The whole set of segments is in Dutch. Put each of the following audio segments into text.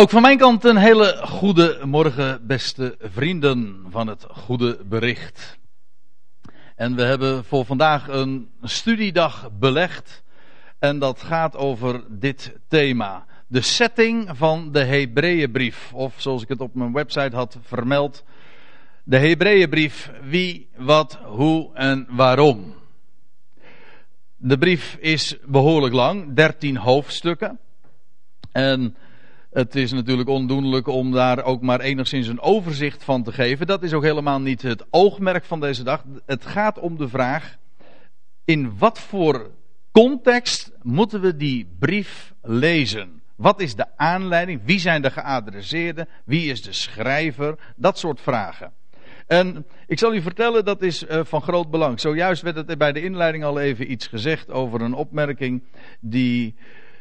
Ook van mijn kant een hele goede morgen, beste vrienden van het goede bericht. En we hebben voor vandaag een studiedag belegd. En dat gaat over dit thema. De setting van de Hebreeënbrief. Of zoals ik het op mijn website had vermeld. De Hebreeënbrief. Wie, wat, hoe en waarom. De brief is behoorlijk lang. 13 hoofdstukken. En het is natuurlijk ondoenlijk om daar ook maar enigszins een overzicht van te geven. Dat is ook helemaal niet het oogmerk van deze dag. Het gaat om de vraag: in wat voor context moeten we die brief lezen? Wat is de aanleiding? Wie zijn de geadresseerden? Wie is de schrijver? Dat soort vragen. En ik zal u vertellen, dat is uh, van groot belang. Zojuist werd het bij de inleiding al even iets gezegd over een opmerking die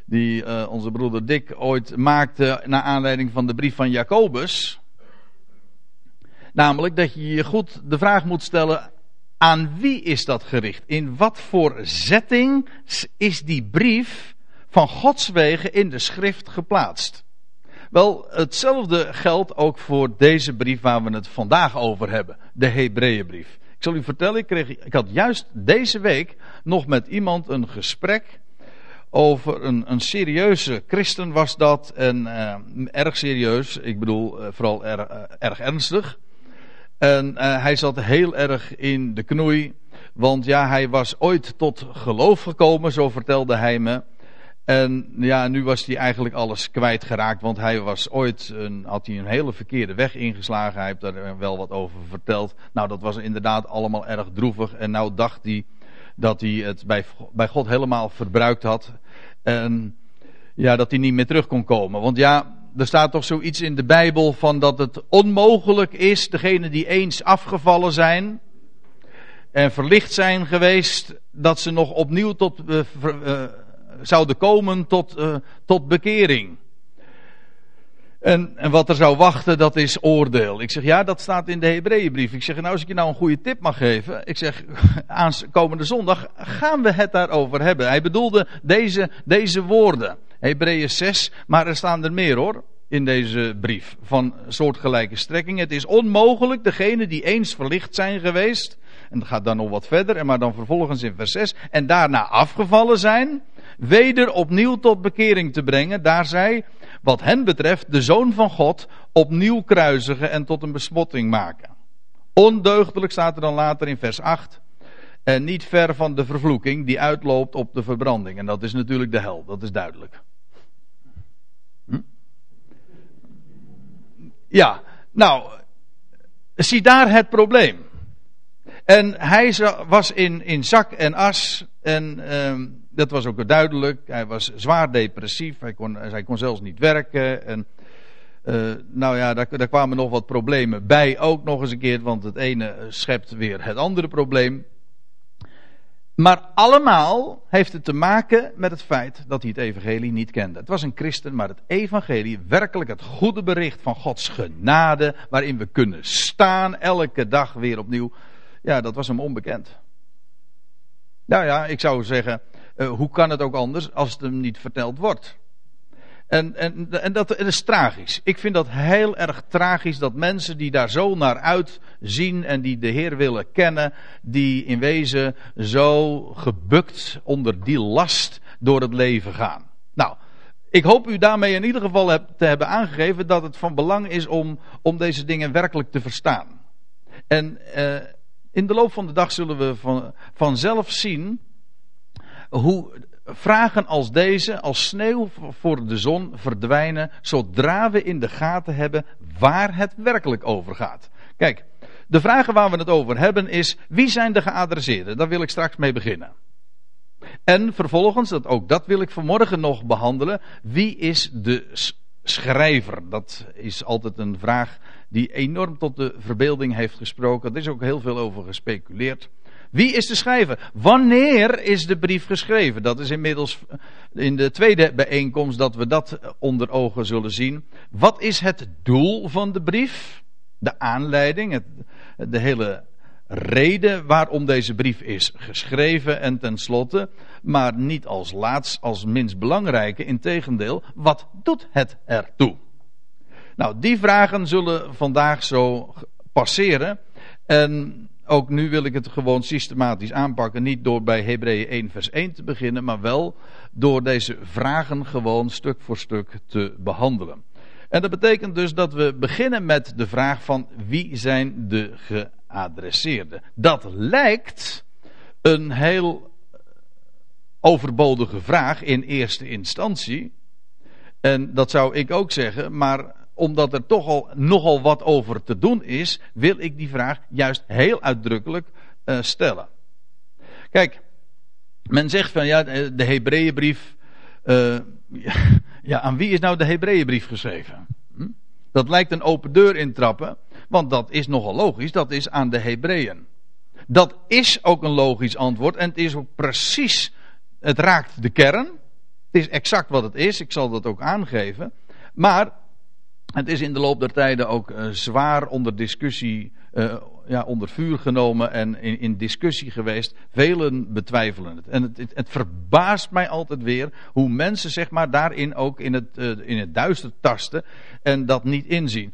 die uh, onze broeder Dick ooit maakte naar aanleiding van de brief van Jacobus. Namelijk dat je je goed de vraag moet stellen: aan wie is dat gericht? In wat voor zetting is die brief van Gods wegen in de schrift geplaatst? Wel, hetzelfde geldt ook voor deze brief waar we het vandaag over hebben, de Hebreeënbrief. Ik zal u vertellen, ik, kreeg, ik had juist deze week nog met iemand een gesprek over een, een serieuze christen was dat. En uh, erg serieus. Ik bedoel uh, vooral uh, erg ernstig. En hij zat heel erg in de knoei. Want ja, hij was ooit tot geloof gekomen, zo vertelde hij me. En ja, nu was hij eigenlijk alles kwijtgeraakt. Want hij was ooit, een, had hij een hele verkeerde weg ingeslagen. Hij heeft daar wel wat over verteld. Nou, dat was inderdaad allemaal erg droevig. En nou dacht hij dat hij het bij, bij God helemaal verbruikt had. En ja, dat hij niet meer terug kon komen. Want ja, er staat toch zoiets in de Bijbel van dat het onmogelijk is, degenen die eens afgevallen zijn en verlicht zijn geweest, dat ze nog opnieuw tot, uh, uh, zouden komen tot, uh, tot bekering. En, en, wat er zou wachten, dat is oordeel. Ik zeg, ja, dat staat in de Hebreeënbrief. Ik zeg, nou, als ik je nou een goede tip mag geven. Ik zeg, aankomende zondag gaan we het daarover hebben. Hij bedoelde deze, deze woorden. Hebreeën 6, maar er staan er meer hoor. In deze brief. Van soortgelijke strekking. Het is onmogelijk, degene die eens verlicht zijn geweest. En dat gaat dan nog wat verder. En maar dan vervolgens in vers 6. En daarna afgevallen zijn. Weder opnieuw tot bekering te brengen. Daar zij wat hen betreft de zoon van God opnieuw kruisigen en tot een bespotting maken. Ondeugdelijk staat er dan later in vers 8. En niet ver van de vervloeking die uitloopt op de verbranding. En dat is natuurlijk de hel, dat is duidelijk. Hm? Ja, nou, zie daar het probleem. En hij was in, in zak en as. En uh, dat was ook duidelijk. Hij was zwaar depressief. Hij kon, hij kon zelfs niet werken. En uh, nou ja, daar, daar, kwamen nog wat problemen bij. Ook nog eens een keer, want het ene schept weer het andere probleem. Maar allemaal heeft het te maken met het feit dat hij het evangelie niet kende. Het was een christen, maar het evangelie, werkelijk het goede bericht van Gods genade, waarin we kunnen staan elke dag weer opnieuw, ja, dat was hem onbekend. Nou ja, ik zou zeggen, uh, hoe kan het ook anders als het hem niet verteld wordt? En, en, en dat is tragisch. Ik vind dat heel erg tragisch dat mensen die daar zo naar uitzien en die de Heer willen kennen, die in wezen zo gebukt onder die last door het leven gaan. Nou, ik hoop u daarmee in ieder geval te hebben aangegeven dat het van belang is om, om deze dingen werkelijk te verstaan. En uh, in de loop van de dag zullen we van, vanzelf zien hoe vragen als deze, als sneeuw voor de zon, verdwijnen zodra we in de gaten hebben waar het werkelijk over gaat. Kijk, de vragen waar we het over hebben is: wie zijn de geadresseerden? Daar wil ik straks mee beginnen. En vervolgens, dat, ook dat wil ik vanmorgen nog behandelen. Wie is de schrijver? Dat is altijd een vraag die enorm tot de verbeelding heeft gesproken. Er is ook heel veel over gespeculeerd. Wie is de schrijver? Wanneer is de brief geschreven? Dat is inmiddels in de tweede bijeenkomst dat we dat onder ogen zullen zien. Wat is het doel van de brief? De aanleiding, het, de hele reden waarom deze brief is geschreven en tenslotte, maar niet als laatst, als minst belangrijke, integendeel, wat doet het ertoe? Nou, die vragen zullen vandaag zo passeren. En ook nu wil ik het gewoon systematisch aanpakken. Niet door bij Hebreeën 1 vers 1 te beginnen, maar wel door deze vragen gewoon stuk voor stuk te behandelen. En dat betekent dus dat we beginnen met de vraag van wie zijn de geadresseerden. Dat lijkt een heel overbodige vraag in eerste instantie. En dat zou ik ook zeggen, maar omdat er toch al nogal wat over te doen is, wil ik die vraag juist heel uitdrukkelijk uh, stellen. Kijk, men zegt van ja, de Hebreeënbrief. Uh, ja, aan wie is nou de Hebreeënbrief geschreven? Hm? Dat lijkt een open deur intrappen, want dat is nogal logisch, dat is aan de Hebreeën. Dat is ook een logisch antwoord en het is ook precies, het raakt de kern. Het is exact wat het is, ik zal dat ook aangeven. Maar het is in de loop der tijden ook uh, zwaar onder discussie, uh, ja, onder vuur genomen en in, in, discussie geweest. Velen betwijfelen het. En het, het, verbaast mij altijd weer hoe mensen zeg maar daarin ook in het, uh, in het duister tasten en dat niet inzien.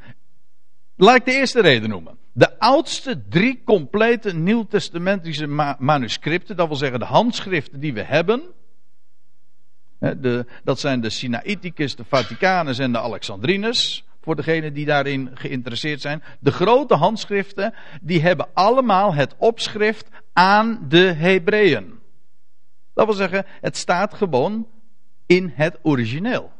Laat ik de eerste reden noemen. De oudste drie complete nieuwtestamentische ma manuscripten, dat wil zeggen de handschriften die we hebben, de, dat zijn de Sinaiticus, de Vaticanus en de Alexandrinus. Voor degenen die daarin geïnteresseerd zijn. De grote handschriften, die hebben allemaal het opschrift aan de Hebreeën. Dat wil zeggen, het staat gewoon in het origineel.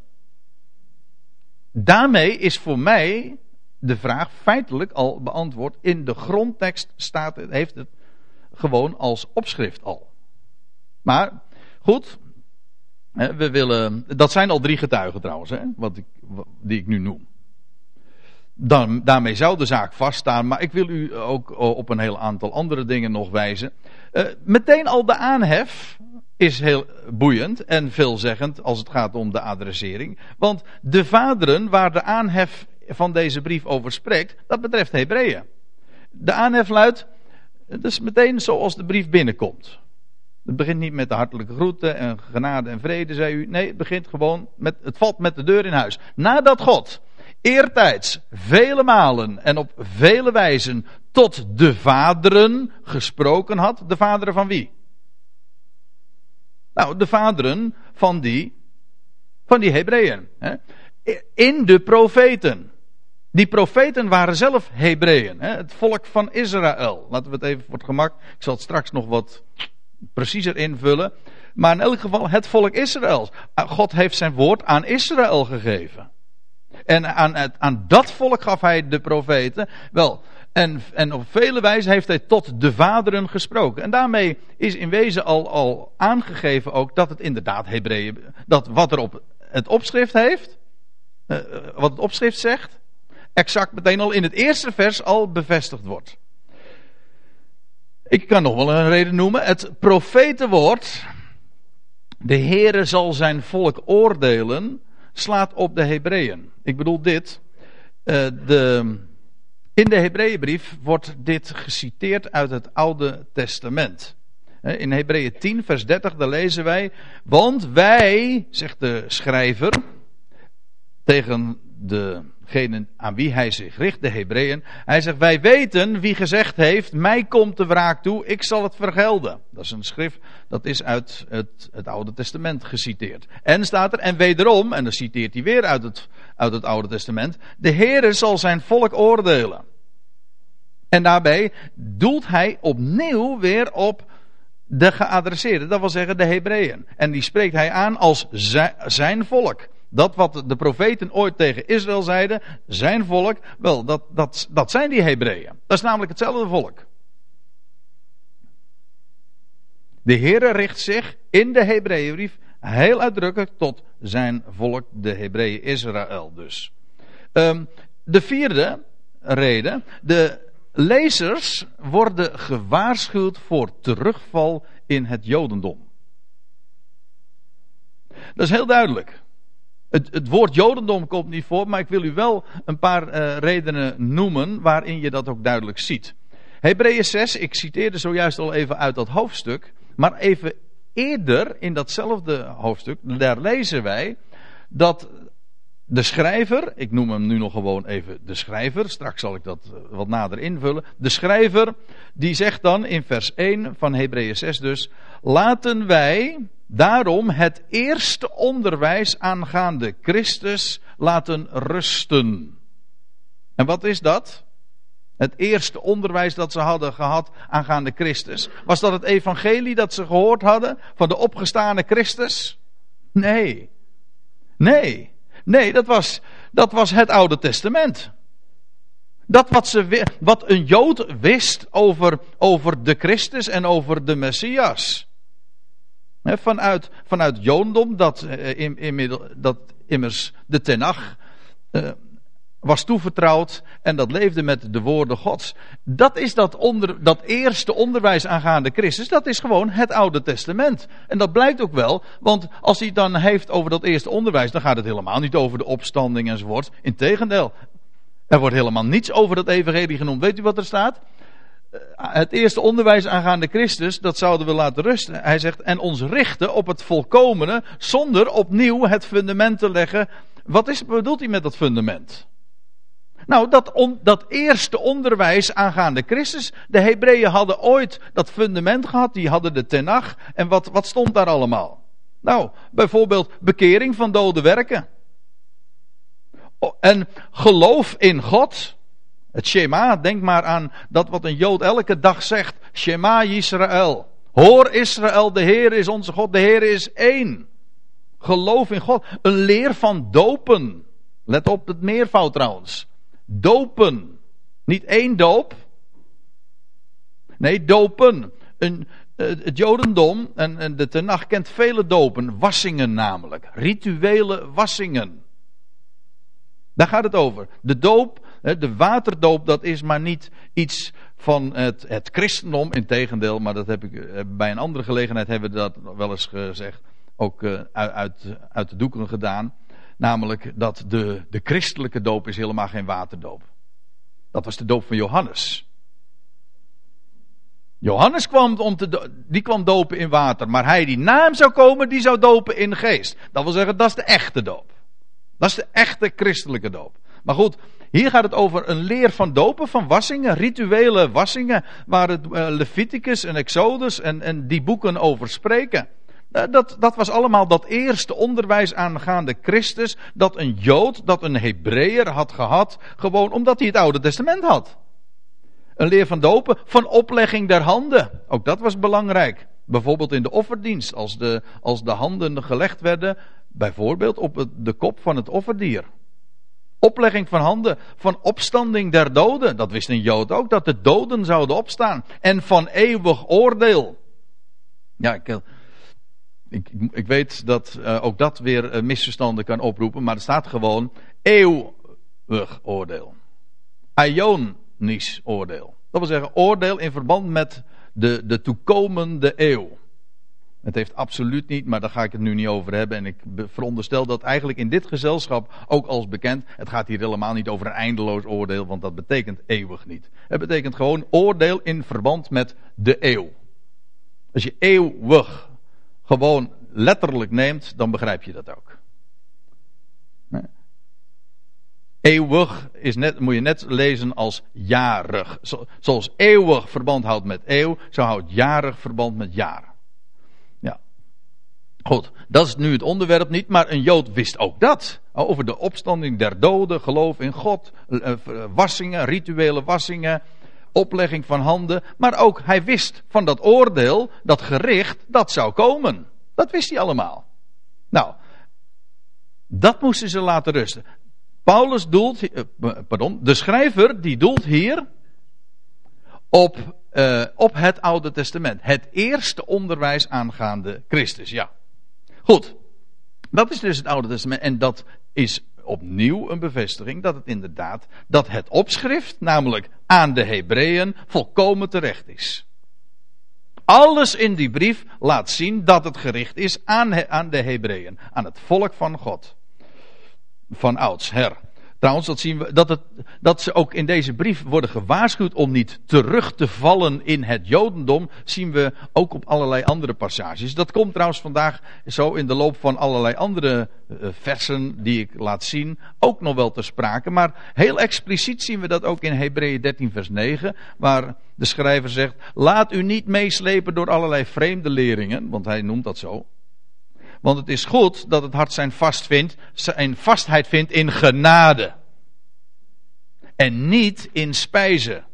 Daarmee is voor mij de vraag feitelijk al beantwoord. In de grondtekst staat heeft het gewoon als opschrift al. Maar goed, we willen, dat zijn al drie getuigen trouwens, hè, ik, die ik nu noem. Dan, daarmee zou de zaak vaststaan, maar ik wil u ook op een heel aantal andere dingen nog wijzen. Uh, meteen al de aanhef is heel boeiend en veelzeggend als het gaat om de adressering. Want de vaderen waar de aanhef van deze brief over spreekt, dat betreft Hebreeën. De aanhef luidt, dat is meteen zoals de brief binnenkomt. Het begint niet met de hartelijke groeten en genade en vrede, zei u. Nee, het begint gewoon met, het valt met de deur in huis. Nadat God eertijds vele malen en op vele wijzen tot de vaderen gesproken had. De vaderen van wie? Nou, de vaderen van die, van die Hebreeën. In de profeten. Die profeten waren zelf Hebreeën, het volk van Israël. Laten we het even voor het gemak. Ik zal het straks nog wat preciezer invullen. Maar in elk geval het volk Israël. God heeft zijn woord aan Israël gegeven. En aan, aan dat volk gaf hij de profeten. Wel, en, en op vele wijze heeft hij tot de vaderen gesproken. En daarmee is in wezen al, al aangegeven ook dat het inderdaad Hebreeën, dat wat er op het opschrift heeft, uh, wat het opschrift zegt, exact meteen al in het eerste vers al bevestigd wordt. Ik kan nog wel een reden noemen. Het profetenwoord. De Heere zal zijn volk oordelen. slaat op de Hebreeën. Ik bedoel dit. Uh, de, in de Hebreeënbrief wordt dit geciteerd uit het Oude Testament. In Hebreeën 10, vers 30, daar lezen wij. Want wij, zegt de schrijver. tegen de aan wie hij zich richt, de Hebreeën. Hij zegt, wij weten wie gezegd heeft, mij komt de wraak toe, ik zal het vergelden. Dat is een schrift, dat is uit het, het Oude Testament geciteerd. En staat er, en wederom, en dan citeert hij weer uit het, uit het Oude Testament, de Heere zal zijn volk oordelen. En daarbij doelt hij opnieuw weer op de geadresseerde, dat wil zeggen de Hebreeën. En die spreekt hij aan als zijn volk. Dat wat de profeten ooit tegen Israël zeiden, zijn volk, wel, dat, dat, dat zijn die Hebreeën. Dat is namelijk hetzelfde volk. De Heere richt zich in de Hebreeënbrief heel uitdrukkelijk tot zijn volk, de Hebreeën Israël dus. Um, de vierde reden, de lezers worden gewaarschuwd voor terugval in het Jodendom. Dat is heel duidelijk. Het, het, woord Jodendom komt niet voor, maar ik wil u wel een paar uh, redenen noemen waarin je dat ook duidelijk ziet. Hebreeën 6, ik citeerde zojuist al even uit dat hoofdstuk, maar even eerder in datzelfde hoofdstuk, daar lezen wij dat de schrijver, ik noem hem nu nog gewoon even de schrijver, straks zal ik dat eh, wat nader invullen. De schrijver, die zegt dan in vers 1 van Hebreeën 6 dus, laten wij daarom het eerste onderwijs aangaande Christus laten rusten. En wat is dat? Het eerste onderwijs dat ze hadden gehad aangaande Christus. Was dat het evangelie dat ze gehoord hadden van de opgestane Christus? Nee. Nee. Nee, dat was, dat was het Oude Testament. Dat wat, ze, wat een Jood wist over, over de Christus en over de Messias. Vanuit, vanuit Joondom, dat, eh, in, dat immers de Tenach uh, was toevertrouwd en dat leefde met de woorden Gods. Dat is dat, onder, dat eerste onderwijs aangaande Christus, dat is gewoon het Oude Testament. En dat blijkt ook wel, want als hij dan heeft over dat eerste onderwijs, dan gaat het helemaal niet over de opstanding enzovoort. Integendeel, er wordt helemaal niets over dat evangelie genoemd. Weet u wat er staat? Eh, het eerste onderwijs aangaande Christus, dat zouden we laten rusten. Hij zegt, en ons richten op het volkomene, zonder opnieuw het fundament te leggen. Wat is, bedoelt hij met dat fundament? Nou, dat, dat eerste onderwijs aangaande Christus. De Hebreeën hadden ooit dat fundament gehad. Die hadden de Tenach. En wat, wat stond daar allemaal? Nou, bijvoorbeeld bekering van dode werken. En geloof in God. Het Shema, denk maar aan dat wat een Jood elke dag zegt. Shema Israël. Hoor Israël, de Heer is onze God, de Heer is één. Geloof in God. Een leer van dopen. Let op het meervoud trouwens. Dopen. Niet één doop. Nee, dopen. Een, eh, het Jodendom en, en de Tenach kent vele dopen. Wassingen namelijk. Rituele wassingen. Daar gaat het over. De doop, de waterdoop, dat is maar niet iets van het, het christendom. Integendeel, maar dat heb ik eh, bij een andere gelegenheid hebben we dat wel eens gezegd. Ook eh, uit, uit de doeken gedaan. Namelijk dat de, de christelijke doop is helemaal geen waterdoop. Dat was de doop van Johannes. Johannes kwam, om te, die kwam dopen in water. Maar hij die na hem zou komen, die zou dopen in geest. Dat wil zeggen, dat is de echte doop. Dat is de echte christelijke doop. Maar goed, hier gaat het over een leer van dopen, van wassingen, rituele wassingen, waar het uh, Leviticus en Exodus en, en die boeken over spreken. Eh, dat, dat was allemaal dat eerste onderwijs aangaande Christus, dat een Jood, dat een Hebreeër had gehad, gewoon omdat hij het Oude Testament had. Een leer van dopen, van oplegging der handen. Ook dat was belangrijk. Bijvoorbeeld in de offerdienst, als de, als de handen gelegd werden, bijvoorbeeld op de kop van het offerdier. Oplegging van handen, van opstanding der doden. Dat wist een Jood ook, dat de doden zouden opstaan. En van eeuwig oordeel. Ja, ik, ik, ik weet dat uh, ook dat weer uh, misverstanden kan oproepen, maar er staat gewoon eeuwig oordeel. Ionisch oordeel. Dat wil zeggen oordeel in verband met de, de toekomende eeuw. Het heeft absoluut niet, maar daar ga ik het nu niet over hebben. En ik veronderstel dat eigenlijk in dit gezelschap ook als bekend. Het gaat hier helemaal niet over een eindeloos oordeel, want dat betekent eeuwig niet. Het betekent gewoon oordeel in verband met de eeuw. Als je eeuwig gewoon letterlijk neemt, dan begrijp je dat ook. Eeuwig is net, moet je net lezen als jarig. Zoals eeuwig verband houdt met eeuw, zo houdt jarig verband met jaar. Goed, dat is nu het onderwerp niet, maar een Jood wist ook dat. Over de opstanding der doden, geloof in God, eh, eh, wassingen, rituele wassingen, oplegging van handen. Maar ook hij wist van dat oordeel, dat gericht, dat zou komen. Dat wist hij allemaal. Nou, dat moesten ze laten rusten. Paulus doelt, eh, pardon, de schrijver die doelt hier op, op het Oude Testament. Het eerste onderwijs aangaande Christus, ja. Goed, dat is dus het Oude Testament en dat is opnieuw een bevestiging dat het inderdaad, dat het opschrift, namelijk aan de Hebreeën, volkomen terecht is. Alles in die brief laat zien dat het gericht is aan, aan de Hebreeën, aan het volk van God. Van ouds her. Trouwens, dat, zien we, dat, het, dat ze ook in deze brief worden gewaarschuwd om niet terug te vallen in het Jodendom, zien we ook op allerlei andere passages. Dat komt trouwens vandaag zo in de loop van allerlei andere uh, versen die ik laat zien, ook nog wel ter sprake. Maar heel expliciet zien we dat ook in Hebreeën 13, vers 9, waar de schrijver zegt: Laat u niet meeslepen door allerlei vreemde leringen, want hij noemt dat zo. Want het is goed dat het hart zijn, vast vindt, zijn vastheid vindt in genade. En niet in spijzen.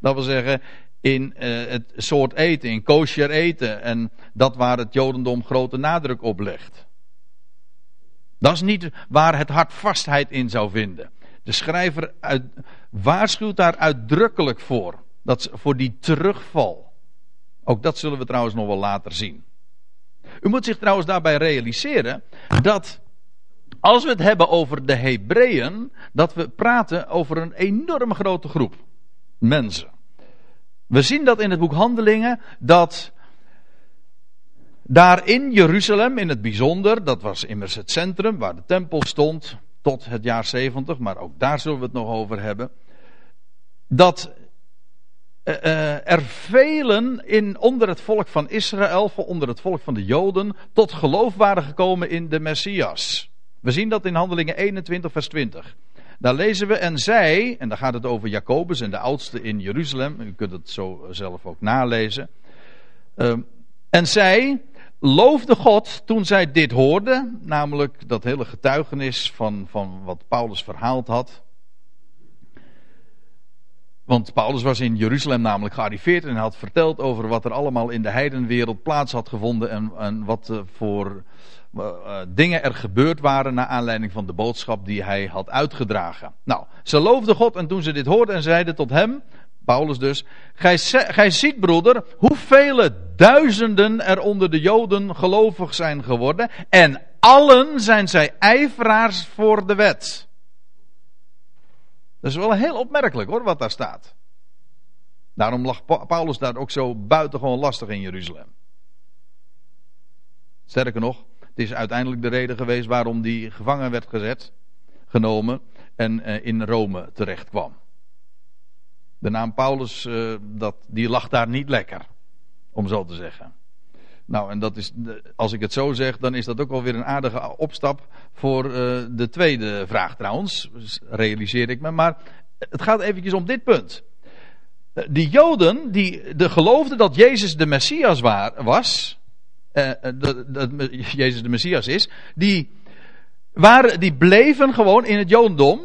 Dat wil zeggen, in uh, het soort eten, in kosher eten. En dat waar het Jodendom grote nadruk op legt. Dat is niet waar het hart vastheid in zou vinden. De schrijver waarschuwt daar uitdrukkelijk voor. Dat, voor die terugval. Ook dat zullen we trouwens nog wel later zien. U moet zich trouwens daarbij realiseren dat als we het hebben over de Hebreeën, dat we praten over een enorm grote groep mensen. We zien dat in het boek Handelingen, dat daar in Jeruzalem in het bijzonder, dat was immers het centrum waar de tempel stond tot het jaar 70, maar ook daar zullen we het nog over hebben, dat uh, er velen in, onder het volk van Israël, onder het volk van de Joden, tot geloof waren gekomen in de Messias. We zien dat in Handelingen 21, vers 20. Daar lezen we, en zij, en daar gaat het over Jacobus en de oudste in Jeruzalem, u kunt het zo zelf ook nalezen. Uh, en zij loofde God toen zij dit hoorden, namelijk dat hele getuigenis van, van wat Paulus verhaald had. Want Paulus was in Jeruzalem namelijk gearriveerd en had verteld over wat er allemaal in de heidenwereld plaats had gevonden en, en wat uh, voor uh, dingen er gebeurd waren naar aanleiding van de boodschap die hij had uitgedragen. Nou, ze loofden God en toen ze dit hoorden en zeiden tot hem, Paulus dus, gij ziet broeder, hoeveel duizenden er onder de Joden gelovig zijn geworden en allen zijn zij ijveraars voor de wet. Dat is wel heel opmerkelijk hoor, wat daar staat. Daarom lag Paulus daar ook zo buitengewoon lastig in Jeruzalem. Sterker nog, het is uiteindelijk de reden geweest waarom die gevangen werd gezet, genomen en eh, in Rome terecht kwam. De naam Paulus, eh, dat, die lag daar niet lekker, om zo te zeggen. Nou, en dat is, als ik het zo zeg, dan is dat ook alweer een aardige opstap voor uh, de tweede vraag trouwens. Realiseer ik me. Maar het gaat eventjes om dit punt. Eh, die Joden, die de geloofden dat Jezus de Messias was, uh, dat, Jezus de Messias is, die, waren, die bleven gewoon in het Jodendom.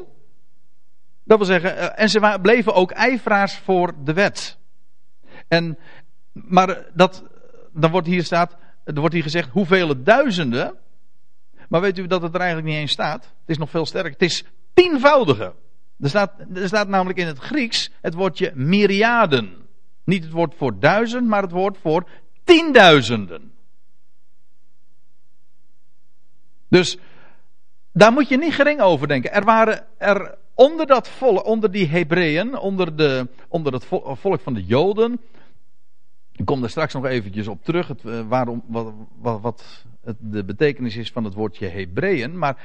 Dat wil zeggen, en ze bleven ook ijveraars voor de wet. En, maar dat, dan wordt hier, staat, er wordt hier gezegd hoeveel duizenden. Maar weet u dat het er eigenlijk niet eens staat? Het is nog veel sterker. Het is tienvoudige. Er staat, er staat namelijk in het Grieks het woordje myriaden. Niet het woord voor duizend, maar het woord voor tienduizenden. Dus daar moet je niet gering over denken. Er waren er onder dat volk, onder die Hebreeën, onder, de, onder het volk van de Joden, ik kom daar straks nog eventjes op terug, het, uh, waarom, wat, wat, wat het, de betekenis is van het woordje Hebreeën. Maar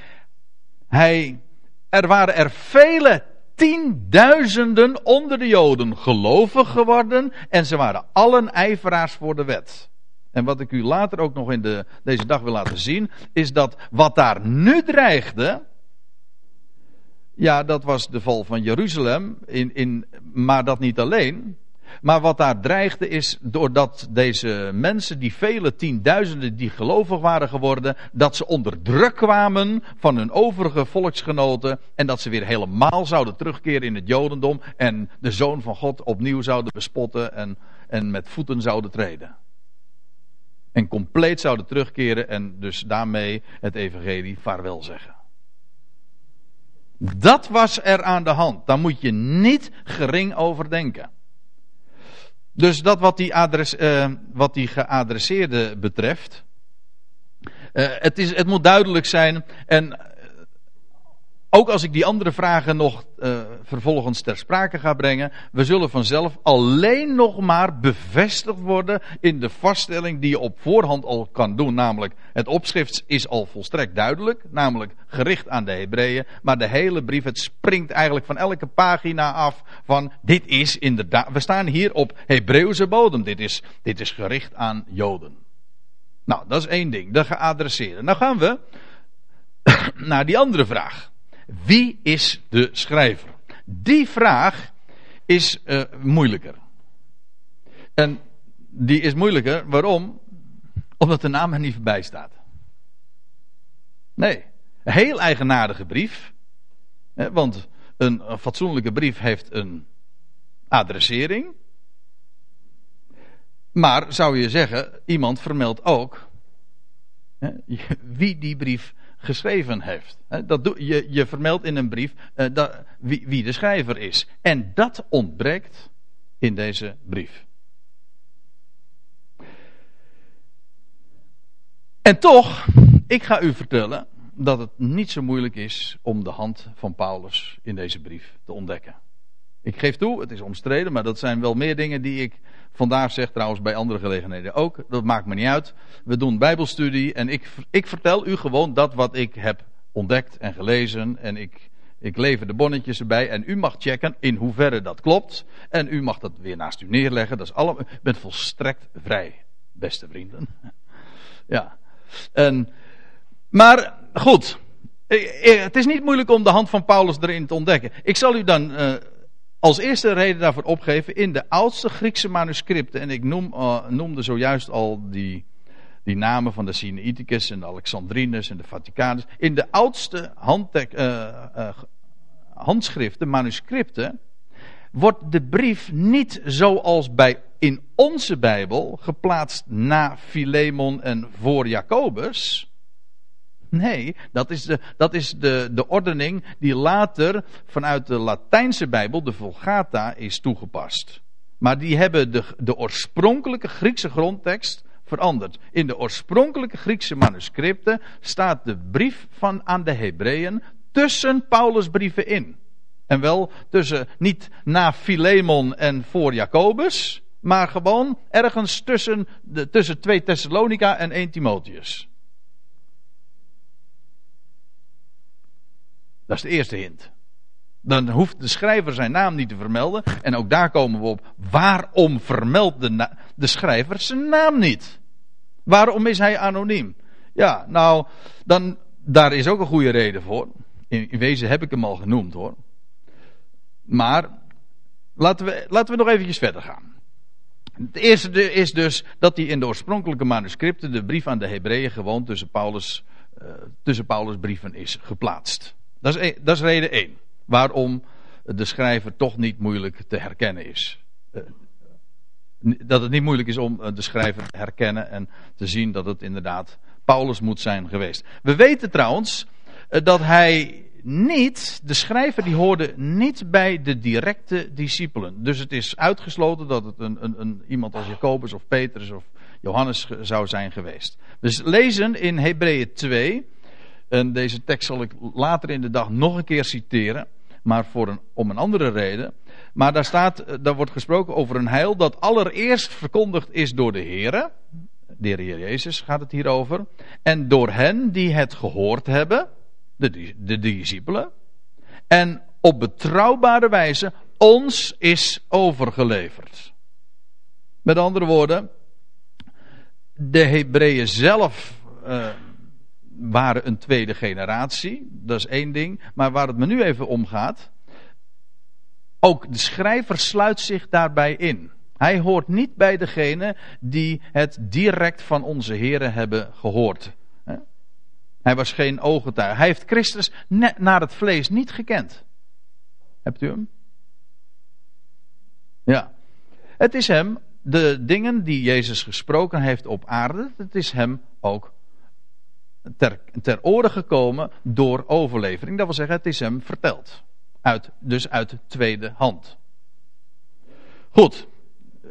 hij, er waren er vele tienduizenden onder de Joden gelovig geworden en ze waren allen ijveraars voor de wet. En wat ik u later ook nog in de, deze dag wil laten zien, is dat wat daar nu dreigde, ja, dat was de val van Jeruzalem, in, in, maar dat niet alleen. Maar wat daar dreigde is, doordat deze mensen, die vele tienduizenden die gelovig waren geworden, dat ze onder druk kwamen van hun overige volksgenoten en dat ze weer helemaal zouden terugkeren in het Jodendom en de Zoon van God opnieuw zouden bespotten en, en met voeten zouden treden. En compleet zouden terugkeren en dus daarmee het evangelie vaarwel zeggen. Dat was er aan de hand. Daar moet je niet gering over denken. Dus dat wat die, adres, uh, wat die geadresseerde betreft. Uh, het, is, het moet duidelijk zijn. En ook als ik die andere vragen nog uh, vervolgens ter sprake ga brengen, we zullen vanzelf alleen nog maar bevestigd worden in de vaststelling die je op voorhand al kan doen. Namelijk, het opschrift is al volstrekt duidelijk, namelijk gericht aan de Hebreeën. Maar de hele brief, het springt eigenlijk van elke pagina af van dit is inderdaad, we staan hier op Hebreeuwse bodem. Dit is, dit is gericht aan Joden. Nou, dat is één ding, de geadresseerde. Nou gaan we naar die andere vraag. Wie is de schrijver? Die vraag is uh, moeilijker. En die is moeilijker, waarom? Omdat de naam er niet voorbij staat. Nee, een heel eigenaardige brief. Hè, want een, een fatsoenlijke brief heeft een adressering. Maar zou je zeggen, iemand vermeldt ook hè, wie die brief geschreven heeft. Dat doe, je, je vermeldt in een brief uh, dat, wie, wie de schrijver is. En dat ontbreekt in deze brief. En toch, ik ga u vertellen dat het niet zo moeilijk is om de hand van Paulus in deze brief te ontdekken. Ik geef toe, het is omstreden, maar dat zijn wel meer dingen die ik vandaag zeg, trouwens bij andere gelegenheden ook. Dat maakt me niet uit. We doen Bijbelstudie en ik, ik vertel u gewoon dat wat ik heb ontdekt en gelezen. En ik, ik lever de bonnetjes erbij en u mag checken in hoeverre dat klopt. En u mag dat weer naast u neerleggen. Dat is allemaal, u bent volstrekt vrij, beste vrienden. Ja. En, maar goed, het is niet moeilijk om de hand van Paulus erin te ontdekken. Ik zal u dan uh, als eerste reden daarvoor opgeven in de oudste Griekse manuscripten. En ik noem, uh, noemde zojuist al die, die namen van de Sinaiticus en de Alexandrinus en de Vaticanus. In de oudste handtek, uh, handschriften, manuscripten, wordt de brief niet zoals bij in onze Bijbel geplaatst na Filemon en voor Jacobus. Nee, dat is, de, dat is de, de ordening die later vanuit de Latijnse Bijbel, de Vulgata, is toegepast. Maar die hebben de, de oorspronkelijke Griekse grondtekst veranderd. In de oorspronkelijke Griekse manuscripten staat de brief van aan de Hebreeën tussen Paulus' brieven in. En wel tussen, niet na Filemon en voor Jacobus, maar gewoon ergens tussen, de, tussen 2 Thessalonica en 1 Timotheus. Dat is de eerste hint. Dan hoeft de schrijver zijn naam niet te vermelden. En ook daar komen we op. Waarom vermeldt de, schrijver zijn naam niet? Waarom is hij anoniem? Ja, nou, dan, daar is ook een goede reden voor. In, wezen heb ik hem al genoemd hoor. Maar laten we, laten we nog eventjes verder gaan. Het eerste is dus dat hij in de oorspronkelijke manuscripten, de brief aan de Hebreeën, gewoon tussen Paulus, uh, tussen Paulus brieven is geplaatst. Dat is, dat is reden 1. Waarom de schrijver toch niet moeilijk te herkennen is. Eh, dat het niet moeilijk is om eh, de schrijver te herkennen en te zien dat het inderdaad Paulus moet zijn geweest. We weten trouwens eh, dat hij niet, de schrijver die hoorde niet bij de directe discipelen. Dus het is uitgesloten dat het een, een, een, iemand als Jacobus of Petrus of Johannes zou zijn geweest. We lezen in Hebreeën 2 en deze tekst zal ik later in de dag nog een keer citeren, maar voor een, om een andere reden. Maar daar, staat, eh, daar wordt gesproken over een heil dat allereerst verkondigd is door de Heer. De Heer Jezus gaat het hier over. En door hen die het gehoord hebben, de, de discipelen. En op betrouwbare wijze ons is overgeleverd. Met andere woorden, de Hebreeën zelf. Uh, waren een tweede generatie. Dat is één ding. Maar waar het me nu even om gaat. Ook de schrijver sluit zich daarbij in. Hij hoort niet bij degene die het direct van onze heren hebben gehoord. Hij was geen ooggetuige. Hij heeft Christus naar het vlees niet gekend. Hebt u hem? Ja. Het is hem, de dingen die Jezus gesproken heeft op aarde, het is hem ook ter, ter oren gekomen door overlevering. Dat wil zeggen, het is hem verteld. Uit, dus uit tweede hand. Goed.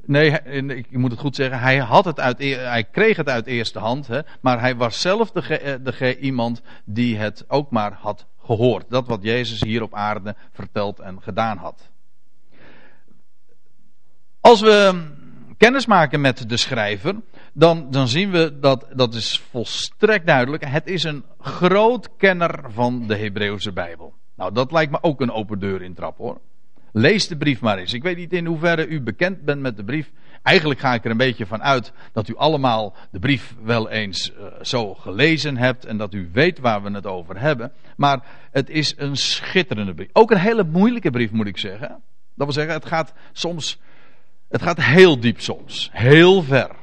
Nee, ik moet het goed zeggen. Hij, had het uit, hij kreeg het uit eerste hand. Hè, maar hij was zelf de, de, iemand die het ook maar had gehoord. Dat wat Jezus hier op aarde verteld en gedaan had. Als we kennis maken met de schrijver, dan, dan zien we dat, dat is volstrekt duidelijk, het is een groot kenner van de Hebreeuwse Bijbel. Nou, dat lijkt me ook een open deur in trap hoor. Lees de brief maar eens. Ik weet niet in hoeverre u bekend bent met de brief. Eigenlijk ga ik er een beetje van uit dat u allemaal de brief wel eens uh, zo gelezen hebt en dat u weet waar we het over hebben. Maar het is een schitterende brief. Ook een hele moeilijke brief moet ik zeggen. Dat wil zeggen, het gaat soms, het gaat heel diep soms. Heel ver.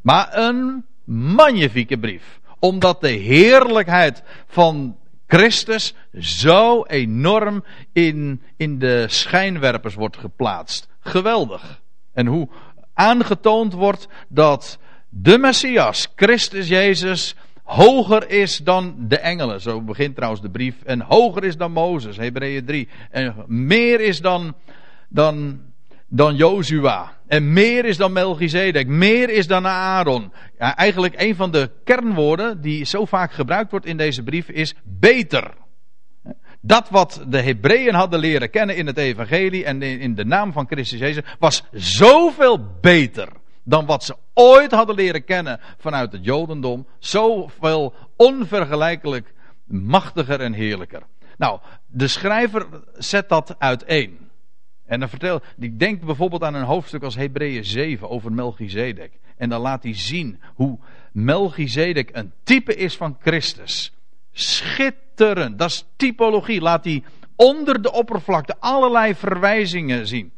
Maar een magnifieke brief. Omdat de heerlijkheid van Christus zo enorm in, in de schijnwerpers wordt geplaatst. Geweldig. En hoe aangetoond wordt dat de Messias, Christus Jezus, hoger is dan de engelen. Zo begint trouwens de brief. En hoger is dan Mozes, Hebreeën 3. En meer is dan, dan, dan Jozua. En meer is dan Melchizedek. Meer is dan Aaron. Ja, eigenlijk een van de kernwoorden die zo vaak gebruikt wordt in deze brief is beter. Dat wat de Hebreeën hadden leren kennen in het evangelie en in de naam van Christus Jezus was zoveel beter dan wat ze ooit hadden leren kennen vanuit het Jodendom. Zoveel onvergelijkelijk machtiger en heerlijker. Nou, de schrijver zet dat uiteen. En dan vertelt, ik denk bijvoorbeeld aan een hoofdstuk als Hebreeën 7 over Melchizedek. En dan laat hij zien hoe Melchizedek een type is van Christus. Schitterend, dat is typologie. Laat hij onder de oppervlakte allerlei verwijzingen zien.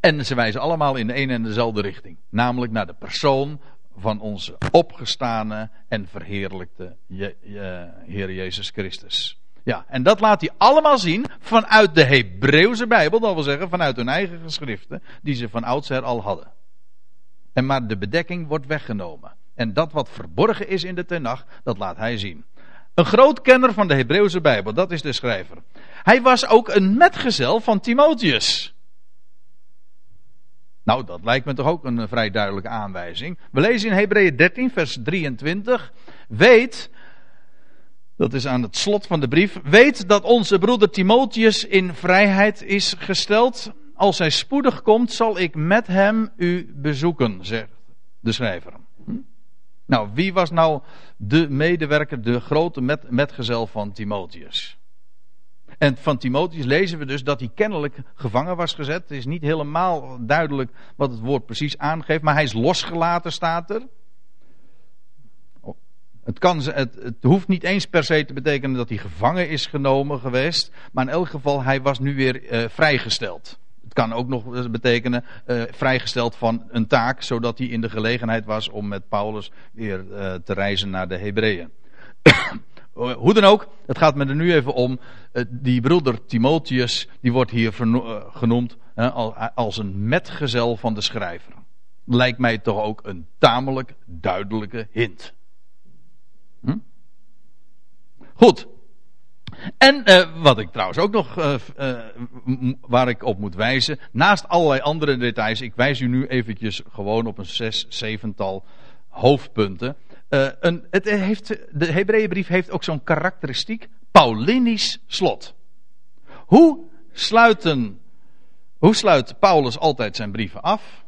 En ze wijzen allemaal in de een en dezelfde richting. Namelijk naar de persoon van onze opgestane en verheerlijkte Heer Jezus Christus. Ja, en dat laat hij allemaal zien vanuit de Hebreeuwse Bijbel, dat wil zeggen vanuit hun eigen geschriften, die ze van oudsher al hadden. En maar de bedekking wordt weggenomen. En dat wat verborgen is in de Tenach, dat laat hij zien. Een groot kenner van de Hebreeuwse Bijbel, dat is de schrijver. Hij was ook een metgezel van Timotheus. Nou, dat lijkt me toch ook een vrij duidelijke aanwijzing. We lezen in Hebreeën 13, vers 23. Weet dat is aan het slot van de brief, weet dat onze broeder Timotheus in vrijheid is gesteld. Als hij spoedig komt, zal ik met hem u bezoeken, zegt de schrijver. Hm? Nou, wie was nou de medewerker, de grote met, metgezel van Timotheus? En van Timotheus lezen we dus dat hij kennelijk gevangen was gezet. Het is niet helemaal duidelijk wat het woord precies aangeeft, maar hij is losgelaten, staat er. Het, kan, het, het, hoeft niet eens per se te betekenen dat hij gevangen is genomen geweest. Maar in elk geval, hij was nu weer uh, vrijgesteld. Het kan ook nog betekenen uh, vrijgesteld van een taak, zodat hij in de gelegenheid was om met Paulus weer uh, te reizen naar de Hebreeën. Hoe dan ook, het gaat me er nu even om. die broeder Timotheus, die wordt hier genoemd als een metgezel van de schrijver. Lijkt mij toch ook een tamelijk duidelijke hint. Hm? Goed. En uh, wat ik trouwens ook nog, uh, uh, waar ik op moet wijzen, naast allerlei andere details, ik wijs u nu eventjes gewoon op een zes, zevental hoofdpunten. Een, het heeft, de Hebreeënbrief heeft ook zo'n karakteristiek, Paulinisch slot. Hoe sluiten, hoe sluit Paulus altijd zijn brieven af?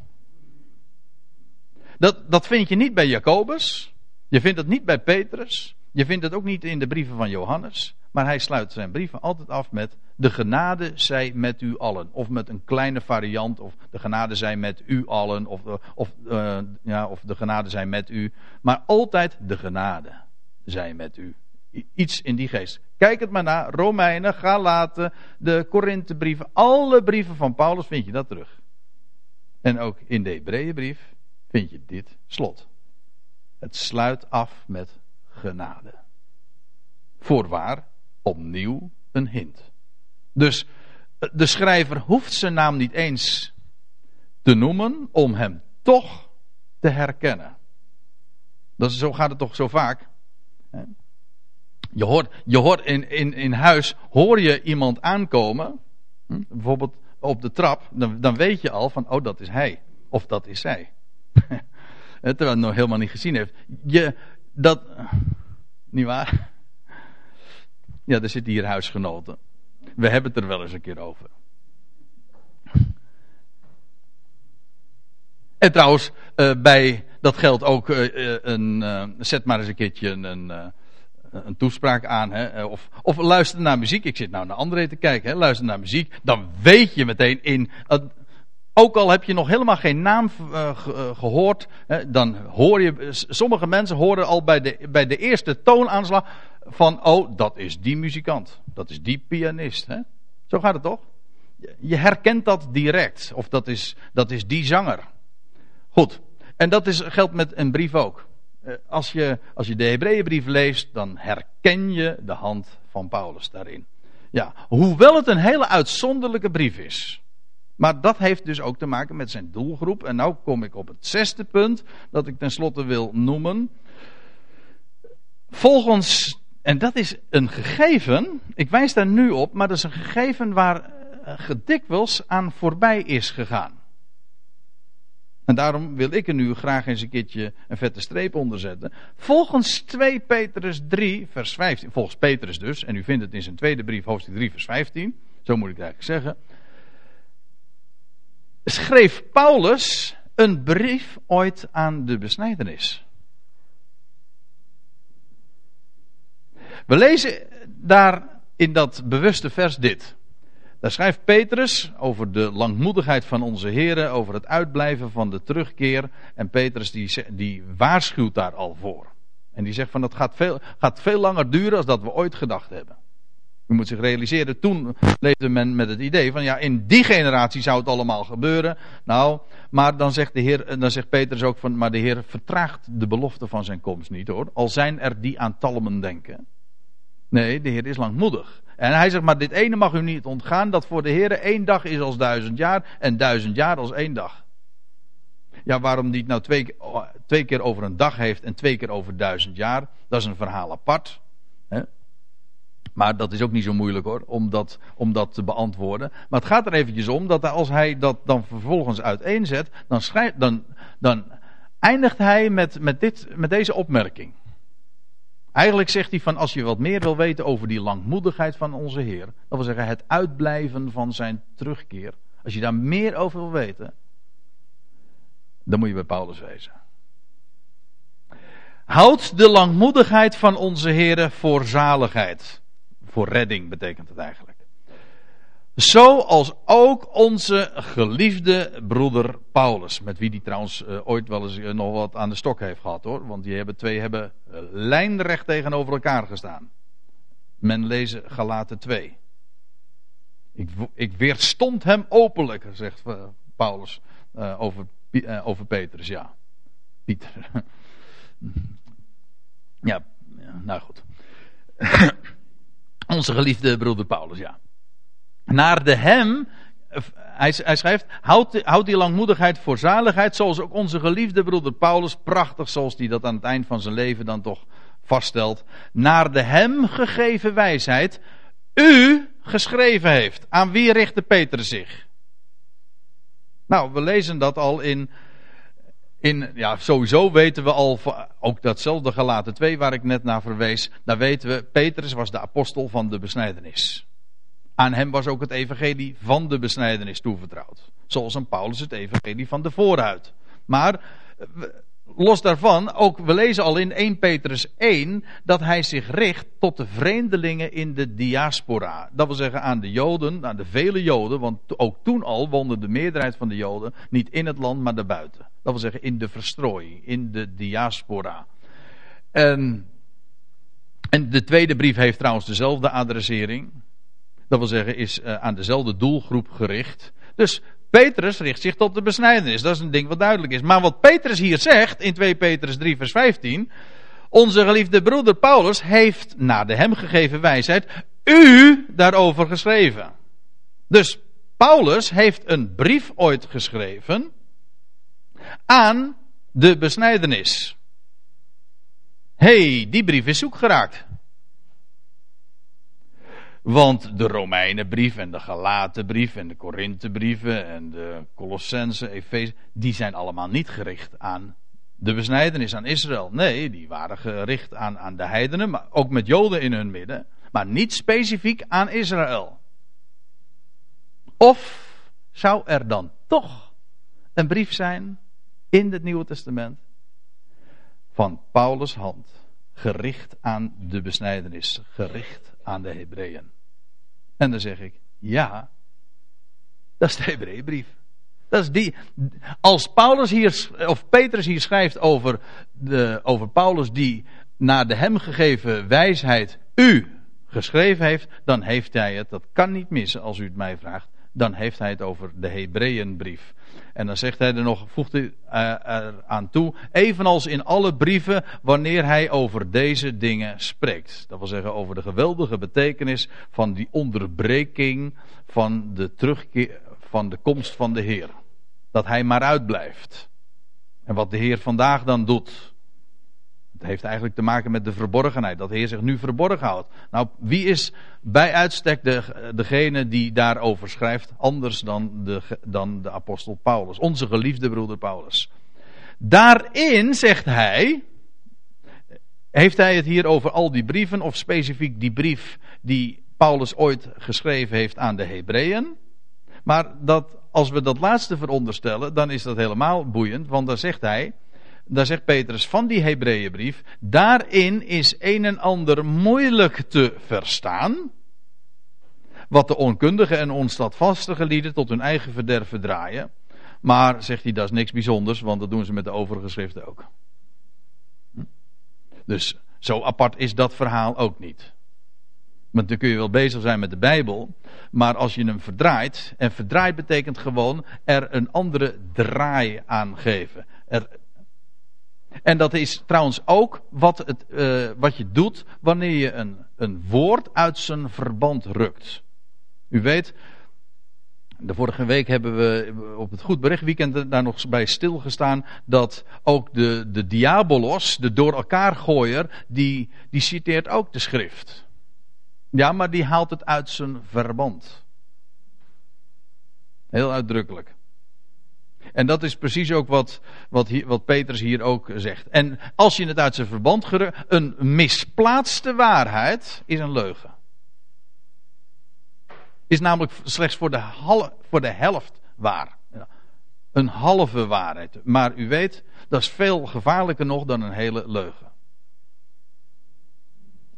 Dat, dat vind je niet bij Jacobus. Je vindt het niet bij Petrus. Je vindt het ook niet in de brieven van Johannes. Maar hij sluit zijn brieven altijd af met: De genade zij met u allen. Of met een kleine variant. Of de genade zij met u allen. Of, eh, of, uh, ja, of de genade zij met u. Maar altijd de genade zij met u. Iets in die geest. Kijk het maar na. Romeinen, Galaten, de Korinthebrieven. Alle brieven van Paulus vind je dat terug. En ook in de Hebreeënbrief vind je dit slot. Het sluit af met genade. Voorwaar, opnieuw een hint. Dus eh, de schrijver hoeft zijn naam niet eens te noemen om hem toch te herkennen. Dat zo gaat het toch zo vaak. Je hoort, je hoort in, in, in huis, hoor je iemand aankomen, hm, bijvoorbeeld op de trap, dan, dan weet je al van, oh dat is hij, of dat is zij. terwijl het nog helemaal niet gezien heeft. Je, dat, niet waar? Ja, er zitten hier huisgenoten. We hebben het er wel eens een keer over. En trouwens, uh, bij, dat geldt ook, uh, een, zet maar eens een keertje een, een toespraak aan. Hè, of, of luister naar muziek. Ik zit nou naar André te kijken. Hè, luister naar muziek. Dan weet je meteen in. Ook al heb je nog helemaal geen naam gehoord. Hè, dan hoor je. Sommige mensen horen al bij de, bij de eerste toonaanslag. Van, oh, dat is die muzikant. Dat is die pianist. Hè? Zo gaat het toch? Je herkent dat direct. Of dat is, dat is die zanger. Goed. En dat is, geldt met een brief ook. Eh, als je, als je de Hebreeënbrief leest, dan herken je de hand van Paulus daarin. Ja, hoewel het een hele uitzonderlijke brief is. Maar dat heeft dus ook te maken met zijn doelgroep. En nu kom ik op het zesde punt dat ik tenslotte wil noemen. Volgens, en dat is een gegeven, ik wijs daar nu op, maar dat is een gegeven waar eh, gedikwijls aan voorbij is gegaan. En daarom wil ik er nu graag eens een keertje een vette streep onder zetten. Volgens 2 Petrus 3, vers 15. Volgens Petrus dus. En u vindt het in zijn tweede brief, hoofdstuk 3, vers 15. Zo moet ik het eigenlijk zeggen. Schreef Paulus een brief ooit aan de besnijdenis. We lezen daar in dat bewuste vers dit. Daar schrijft Petrus over de langmoedigheid van onze heren, over het uitblijven van de terugkeer. En Petrus die, die waarschuwt daar al voor. En die zegt van dat gaat veel, gaat veel langer duren dan dat we ooit gedacht hebben. U moet zich realiseren, toen leefde men met het idee van ja, in die generatie zou het allemaal gebeuren. Nou, maar dan zegt, de heer, dan zegt Petrus ook van, maar de Heer vertraagt de belofte van zijn komst niet hoor. Al zijn er die aan talmen denken. Nee, de Heer is langmoedig. En hij zegt, maar dit ene mag u niet ontgaan, dat voor de Heer één dag is als duizend jaar en duizend jaar als één dag. Ja, waarom niet nou twee, twee keer over een dag heeft en twee keer over duizend jaar, dat is een verhaal apart. Maar dat is ook niet zo moeilijk hoor, om dat, om dat te beantwoorden. Maar het gaat er eventjes om dat als hij dat dan vervolgens uiteenzet, dan, dan, dan eindigt hij met, met, dit, met deze opmerking. Eigenlijk zegt hij van als je wat meer wil weten over die langmoedigheid van onze Heer, dat wil zeggen het uitblijven van zijn terugkeer. Als je daar meer over wil weten, dan moet je bij Paulus wezen. Houd de langmoedigheid van onze Heer voor zaligheid. Voor redding betekent het eigenlijk. Zoals ook onze geliefde broeder Paulus. Met wie die trouwens uh, ooit wel eens uh, nog wat aan de stok heeft gehad hoor. Want die hebben, twee hebben uh, lijnrecht tegenover elkaar gestaan. Men lezen Galaten 2. Ik, ik weerstond hem openlijk, zegt Paulus over, over Petrus. Ja, Pieter. ja, nou goed. onze geliefde broeder Paulus, ja naar de hem, hij, hij schrijft, houd, die langmoedigheid voor zaligheid, zoals ook onze geliefde broeder Paulus, prachtig zoals hij dat aan het eind van zijn leven dan toch vaststelt, naar de hem gegeven wijsheid, u geschreven heeft. Aan wie richtte Peter zich? Nou, we lezen dat al in, in, ja, sowieso weten we al, ook datzelfde gelaten 2 waar ik net naar verwees, daar weten we, Petrus was de apostel van de besnijdenis. Aan hem was ook het evangelie van de besnijdenis toevertrouwd. Zoals aan Paulus het evangelie van de vooruit. Maar los daarvan, ook we lezen al in 1 Petrus 1 dat hij zich richt tot de vreemdelingen in de diaspora. Dat wil zeggen aan de Joden, aan de vele Joden, want ook toen al woonde de meerderheid van de Joden niet in het land, maar daarbuiten. Dat wil zeggen in de verstrooiing, in de diaspora. En, en de tweede brief heeft trouwens dezelfde adressering. Dat wil zeggen, is uh, aan dezelfde doelgroep gericht. Dus Petrus richt zich tot de besnijdenis. Dat is een ding wat duidelijk is. Maar wat Petrus hier zegt in 2 Petrus 3 vers 15. Onze geliefde broeder Paulus heeft naar de hem gegeven wijsheid u daarover geschreven. Dus Paulus heeft een brief ooit geschreven aan de besnijdenis. hey, die brief is zoek geraakt. Want de Romeinenbrief en de Galatenbrief en de Korinthebrieven en de Colossense, Efeze, die zijn allemaal niet gericht aan de besnijdenis aan Israël. Nee, die waren gericht aan, aan de heidenen, maar ook met Joden in hun midden. maar niet specifiek aan Israël. Of zou er dan toch een brief zijn in het Nieuwe Testament van Paulus' hand, gericht aan de besnijdenis, gericht aan de Hebreeën? En dan zeg ik, ja, dat is de Hebreeënbrief. Dat is die. Als Paulus hier, of Petrus hier schrijft over, de, over Paulus die naar de hem gegeven wijsheid u geschreven heeft, dan heeft hij het, dat kan niet missen als u het mij vraagt, dan heeft hij het over de Hebreeënbrief. En dan zegt hij er nog, voegt hij er aan toe, evenals in alle brieven wanneer hij over deze dingen spreekt. Dat wil zeggen over de geweldige betekenis van die onderbreking van de terugkeer, van de komst van de Heer. Dat hij maar uitblijft. En wat de Heer vandaag dan doet. Heeft eigenlijk te maken met de verborgenheid. Dat de Heer zich nu verborgen houdt. Nou, wie is bij uitstek de, degene die daarover schrijft? Anders dan de, dan de apostel Paulus. Onze geliefde broeder Paulus. Daarin zegt hij. Heeft hij het hier over al die brieven of specifiek die brief die Paulus ooit geschreven heeft aan de Hebreeën? Maar dat, als we dat laatste veronderstellen, dan is dat helemaal boeiend, want dan zegt hij, daar zegt Petrus van die Hebreeënbrief, daarin is een en ander moeilijk te verstaan, wat de onkundige en onstandvastige lieden tot hun eigen verderf verdraaien. Maar, zegt hij, dat is niks bijzonders, want dat doen ze met de overige schriften ook. Hm? Dus zo apart is dat verhaal ook niet. Want dan kun je wel bezig zijn met de Bijbel. Maar als je hem verdraait. En verdraait betekent gewoon er een andere draai aan geven. Er, en dat is trouwens ook wat, het, uh, wat je doet wanneer je een, een woord uit zijn verband rukt. U weet, de vorige week hebben we op het Goed Bericht Weekend daar nog bij stilgestaan dat ook de, de diabolos, de door elkaar gooier, die, die citeert ook de schrift. Ja, maar die haalt het uit zijn verband. Heel uitdrukkelijk. En dat is precies ook wat, wat, hier, wat hier ook zegt. En als je het uit zijn verband gerukt, een misplaatste waarheid is een leugen. Is namelijk slechts voor de, voor de helft waar. Een halve waarheid. Maar u weet, dat is veel gevaarlijker nog dan een hele leugen.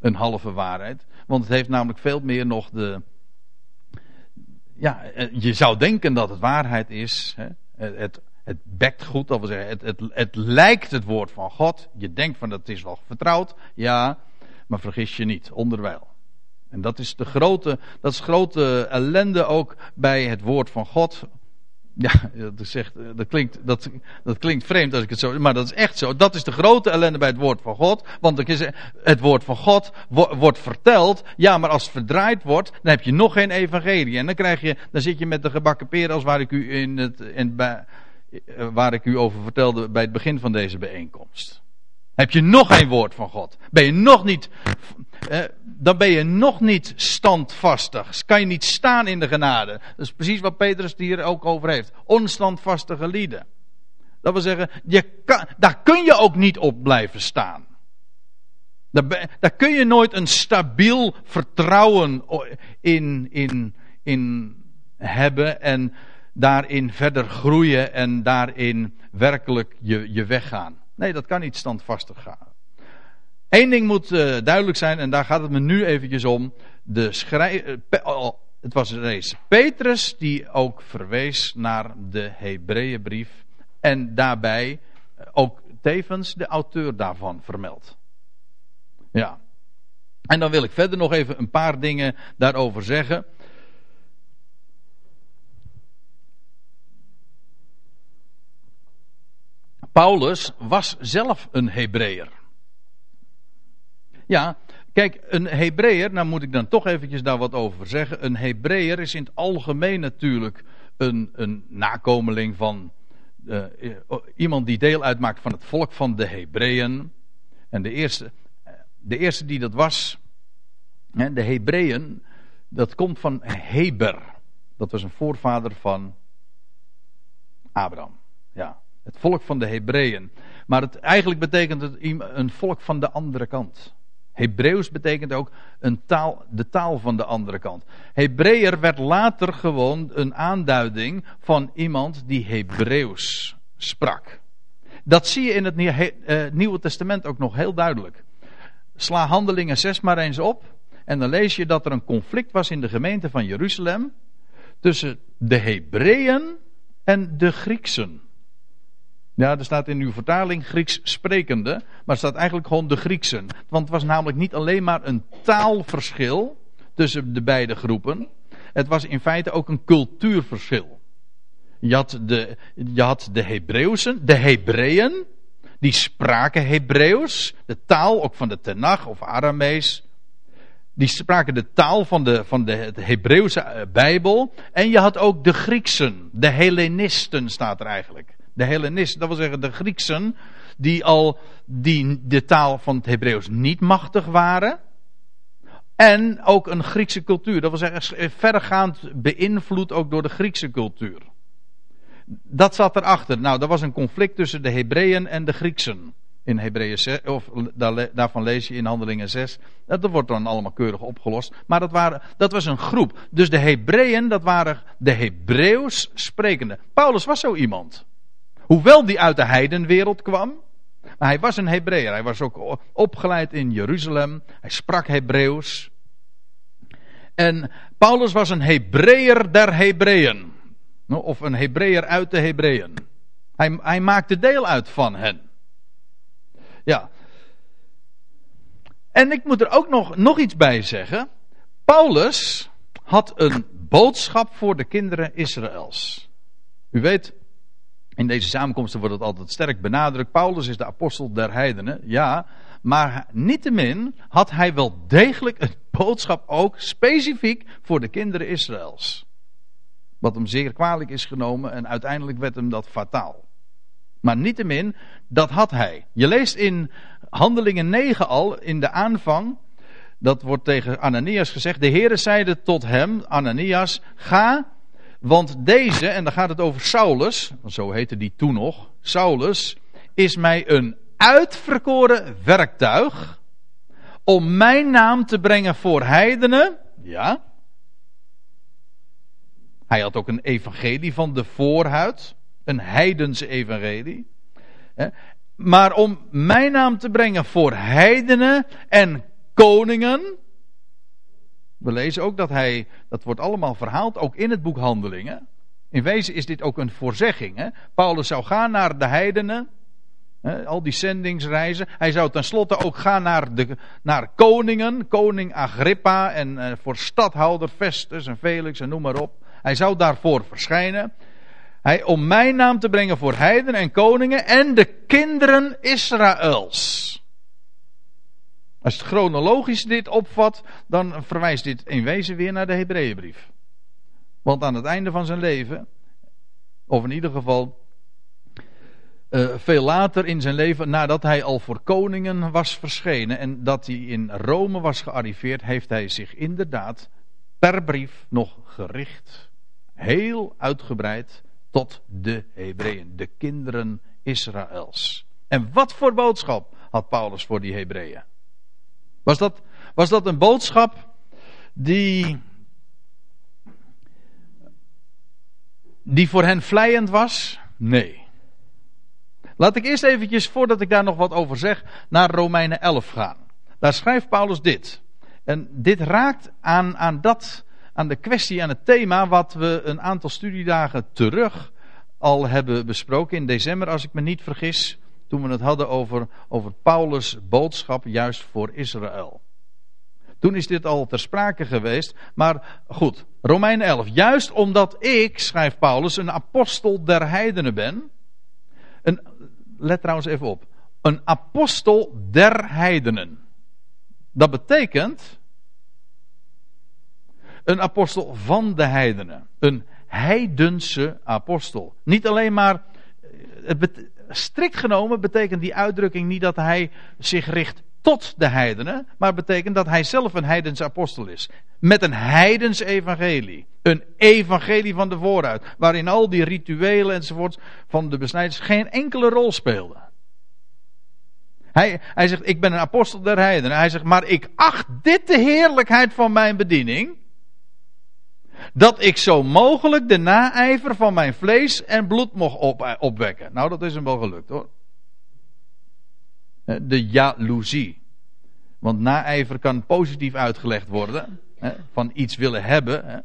Een halve waarheid. Want het heeft namelijk veel meer nog de. Ja, eh, je zou denken dat het waarheid is. Hè? Het, het bekt goed, dat wil zeggen, het, het, het lijkt het woord van God. Je denkt van dat is wel vertrouwd. Ja, maar vergis je niet, onderwijl. En dat is de grote, dat is grote ellende ook bij het woord van God. Ja, dat, zegt, dat, klinkt, dat, dat klinkt vreemd als ik het zo. Maar dat is echt zo. Dat is de grote ellende bij het woord van God. Want het woord van God wordt verteld. Ja, maar als het verdraaid wordt, dan heb je nog geen evangelie. En dan, krijg je, dan zit je met de gebakken peren als waar ik u, in het, in, waar ik u over vertelde bij het begin van deze bijeenkomst. Heb je nog geen woord van God? Ben je nog niet, eh, dan ben je nog niet standvastig. Kan je niet staan in de genade. Dat is precies wat Petrus hier ook over heeft. Onstandvastige lieden. Dat wil zeggen, je kan, daar kun je ook niet op blijven staan. Daar, daar kun je nooit een stabiel vertrouwen in, in, in hebben en daarin verder groeien en daarin werkelijk je, je weggaan. Nee, dat kan niet standvastig gaan. Eén ding moet uh, duidelijk zijn, en daar gaat het me nu eventjes om. De schrij, uh, het was Petrus die ook verwees naar de Hebreeënbrief. En daarbij uh, ook tevens de auteur daarvan vermeldt. Ja. En dan wil ik verder nog even een paar dingen daarover zeggen. Paulus was zelf een Hebreeër. Ja, kijk, een Hebreeër, nou moet ik dan toch eventjes daar wat over zeggen. Een Hebreeër is in het algemeen natuurlijk een, een nakomeling van uh, iemand die deel uitmaakt van het volk van de Hebreeën. En de eerste, de eerste die dat was, de Hebreeën, dat komt van Heber. Dat was een voorvader van Abraham. Ja. Het volk van de Hebreeën. Maar het, eigenlijk betekent het een volk van de andere kant. Hebreeuws betekent ook een taal, de taal van de andere kant. Hebreeër werd later gewoon een aanduiding van iemand die Hebreeuws sprak. Dat zie je in het eh, Nieuwe Testament ook nog heel duidelijk. Sla Handelingen 6 maar eens op. En dan lees je dat er een conflict was in de gemeente van Jeruzalem. Tussen de Hebreeën en de Grieksen. Ja, er staat in uw vertaling Grieks sprekende, maar er staat eigenlijk gewoon de Grieksen. Want het was namelijk niet alleen maar een taalverschil tussen de beide groepen. Het was in feite ook een cultuurverschil. Je had de, je had de Hebreeuwsen, de Hebreeën, die spraken Hebreeuws, de taal ook van de Tenach of Aramees. Die spraken de taal van de, van de Hebreeuwse eh, Bijbel. En je had ook de Grieksen, de Hellenisten staat er eigenlijk. De Hellenisten, dat wil zeggen de Grieksen, die al die de taal van het Hebreeuws niet machtig waren. En ook een Griekse cultuur, dat wil zeggen verregaand beïnvloed ook door de Griekse cultuur. Dat zat erachter. Nou, er was een conflict tussen de Hebreeën en de Grieksen. In Hebreeën 6, of daarvan lees je in Handelingen 6. Dat wordt dan allemaal keurig opgelost. Maar dat, waren, dat was een groep. Dus de Hebreeën, dat waren de Hebreeuws sprekenden. Paulus was zo iemand. Hoewel die uit de heidenwereld kwam. Maar hij was een Hebreeër. Hij was ook opgeleid in Jeruzalem. Hij sprak Hebreeuws. En Paulus was een Hebreeër der Hebreeën. Of een Hebreeër uit de Hebreeën. Hij, hij maakte deel uit van hen. Ja. En ik moet er ook nog, nog iets bij zeggen. Paulus had een boodschap voor de kinderen Israëls. U weet, in deze samenkomsten wordt het altijd sterk benadrukt. Paulus is de apostel der heidenen. Ja, maar niettemin had hij wel degelijk een boodschap ook specifiek voor de kinderen Israëls. Wat hem zeer kwalijk is genomen en uiteindelijk werd hem dat fataal. Maar niettemin, dat had hij. Je leest in Handelingen 9 al, in de aanvang, dat wordt tegen Ananias gezegd. De Heere zeide tot hem, Ananias, ga, want deze, en dan gaat het over Saulus, zo heette die toen nog, Saulus, is mij een uitverkoren werktuig om mijn naam te brengen voor heidenen, ja, hij had ook een evangelie van de voorhuid. Een heidense evangelie. Maar om mijn naam te brengen voor heidenen en koningen. We lezen ook dat hij, dat wordt allemaal verhaald, ook in het boek Handelingen. In wezen is dit ook een voorzegging. Hè? Paulus zou gaan naar de heidenen. Hè? Al die zendingsreizen. Hij zou tenslotte ook gaan naar, de, naar koningen. Koning Agrippa en eh, voor stadhouder Festus en Felix en noem maar op. Hij zou daarvoor verschijnen. Hij, om mijn naam te brengen voor heiden en koningen en de kinderen Israëls. Als het chronologisch dit opvat, dan verwijst dit in wezen weer naar de Hebreeënbrief. Want aan het einde van zijn leven, of in ieder geval uh, veel later in zijn leven, nadat hij al voor koningen was verschenen en dat hij in Rome was gearriveerd, heeft hij zich inderdaad per brief nog gericht heel uitgebreid tot de Hebreeën, de kinderen Israëls. En wat voor boodschap had Paulus voor die Hebreeën? Was dat, was dat een boodschap die, die voor hen vlijend was? Nee. Laat ik eerst eventjes, voordat ik daar nog wat over zeg, naar Romeinen 11 gaan. Daar schrijft Paulus dit. En dit raakt aan, aan dat aan de kwestie, aan het thema wat we een aantal studiedagen terug al hebben besproken. In december, als ik me niet vergis. Toen we het hadden over, over Paulus' boodschap juist voor Israël. Toen is dit al ter sprake geweest. Maar goed, Romein 11. Juist omdat ik, schrijft Paulus, een apostel der heidenen ben. Een, let trouwens even op. Een apostel der heidenen. Dat betekent een apostel van de heidenen. Een heidense apostel. Niet alleen maar. Het strikt genomen betekent die uitdrukking niet dat hij zich richt tot de heidenen, maar betekent dat hij zelf een heidense apostel is. Met een heidens evangelie. Een evangelie van de vooruit, waarin al die rituelen enzovoorts van de besnijders geen enkele rol speelden. Hij, hij zegt, ik ben een apostel der heidenen. Hij zegt, maar ik acht dit de heerlijkheid van mijn bediening. Dat ik zo mogelijk de naijver van mijn vlees en bloed mocht op, opwekken. Nou, dat is hem wel gelukt hoor. De jaloezie. Want naijver kan positief uitgelegd worden. Hè, van iets willen hebben. Hè.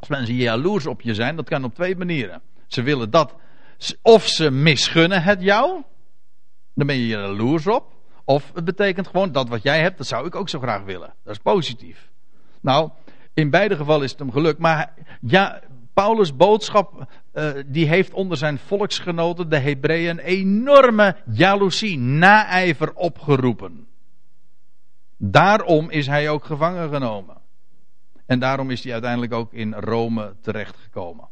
Als mensen jaloers op je zijn, dat kan op twee manieren. Ze willen dat, of ze misgunnen het jou. Dan ben je jaloers op. Of het betekent gewoon dat wat jij hebt, dat zou ik ook zo graag willen. Dat is positief. Nou, in beide gevallen is het hem gelukt. Maar ja, Paulus' boodschap, uh, die heeft onder zijn volksgenoten, de Hebreeën, enorme jaloezie, naijver opgeroepen. Daarom is hij ook gevangen genomen. En daarom is hij uiteindelijk ook in Rome terechtgekomen.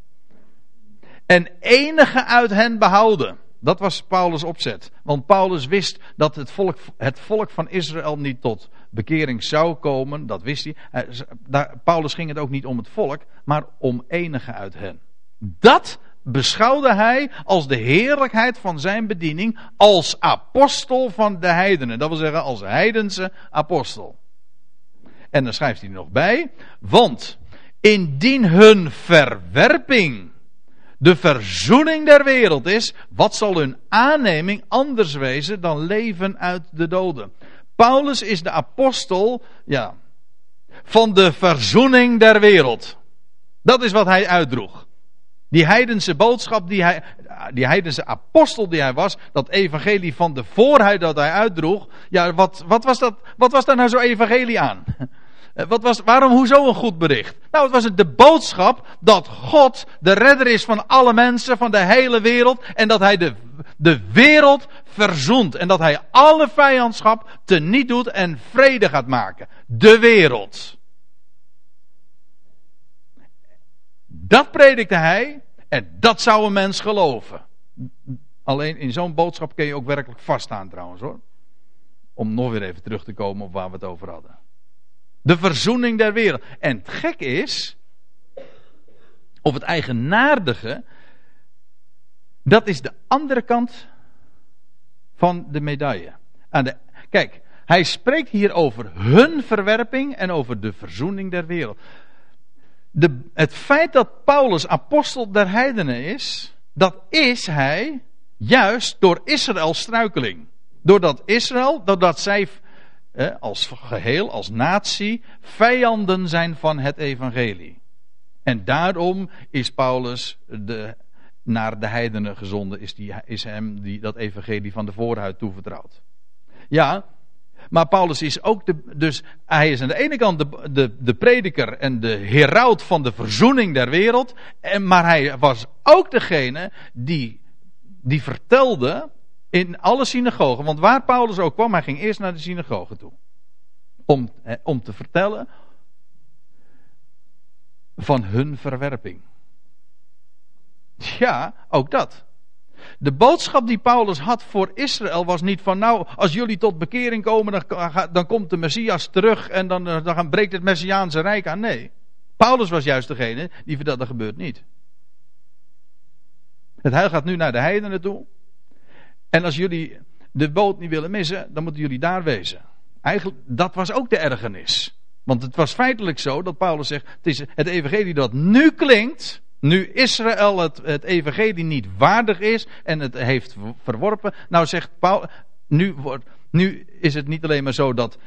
En enige uit hen behouden. Dat was Paulus' opzet. Want Paulus wist dat het volk, het volk van Israël niet tot bekering zou komen. Dat wist hij. Paulus ging het ook niet om het volk, maar om enige uit hen. Dat beschouwde hij als de heerlijkheid van zijn bediening als apostel van de heidenen. Dat wil zeggen als heidense apostel. En dan schrijft hij er nog bij, want indien hun verwerping de verzoening der wereld is, wat zal hun aanneming anders wezen dan leven uit de doden? Paulus is de apostel, ja, van de verzoening der wereld. Dat is wat hij uitdroeg. Die heidense boodschap, die, hij, die heidense apostel die hij was, dat evangelie van de voorheid dat hij uitdroeg. Ja, wat, wat, was, dat, wat was daar nou zo evangelie aan? Eh, wat was, waarom, hoezo een goed bericht? Nou, het was de boodschap dat God de redder is van alle mensen, van de hele wereld. En dat hij de, de wereld verzoent. En dat hij alle vijandschap teniet doet en vrede gaat maken. De wereld. Dat predikte hij. En dat zou een mens geloven. Alleen in zo'n boodschap kun je ook werkelijk vaststaan trouwens hoor. Om nog weer even terug te komen op waar we het over hadden. De verzoening der wereld. En het gek is, of het eigenaardige, dat is de andere kant van de medaille. Kijk, hij spreekt hier over hun verwerping en over de verzoening der wereld. De, het feit dat Paulus apostel der heidenen is, dat is hij juist door Israëls struikeling. Doordat Israël, doordat zij als geheel, als natie, vijanden zijn van het evangelie. En daarom is Paulus de, naar de heidenen gezonden, is, die, is hem die, dat evangelie van de voorhuid toevertrouwd. Ja, maar Paulus is ook de, dus hij is aan de ene kant de, de, de prediker en de heraut van de verzoening der wereld, en, maar hij was ook degene die, die vertelde in alle synagogen, want waar Paulus ook kwam, hij ging eerst naar de synagogen toe. Om, om te vertellen van hun verwerping. Ja, ook dat. De boodschap die Paulus had voor Israël was niet van nou, als jullie tot bekering komen, dan, dan komt de Messias terug en dan, eh, dan breekt het Messiaanse Rijk aan. Nee. Paulus was juist degene die vertelde dat gebeurt niet. Het heil gaat nu naar de heidenen toe. En als jullie de boot niet willen missen, dan moeten jullie daar wezen. Eigenlijk, dat was ook de ergernis. Want het was feitelijk zo dat Paulus zegt: het is het evangelie dat nu klinkt. Nu Israël het, het evangelie niet waardig is en het heeft verworpen. Nou zegt Paulus, nu, wordt, nu is het niet alleen maar zo dat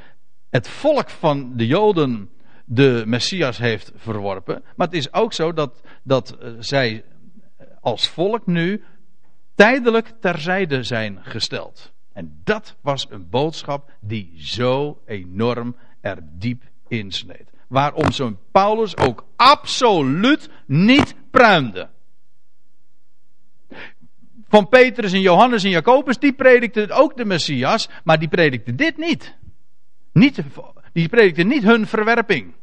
het volk van de Joden de Messias heeft verworpen. Maar het is ook zo dat, dat eh, zij als volk nu tijdelijk terzijde zijn gesteld. En dat was een boodschap die zo enorm er diep insneed. Waarom zo'n Paulus ook absoluut niet pruimde. Van Petrus en Johannes en Jacobus, die predikten ook de Messias, maar die predikten dit niet. niet die predikten niet hun verwerping.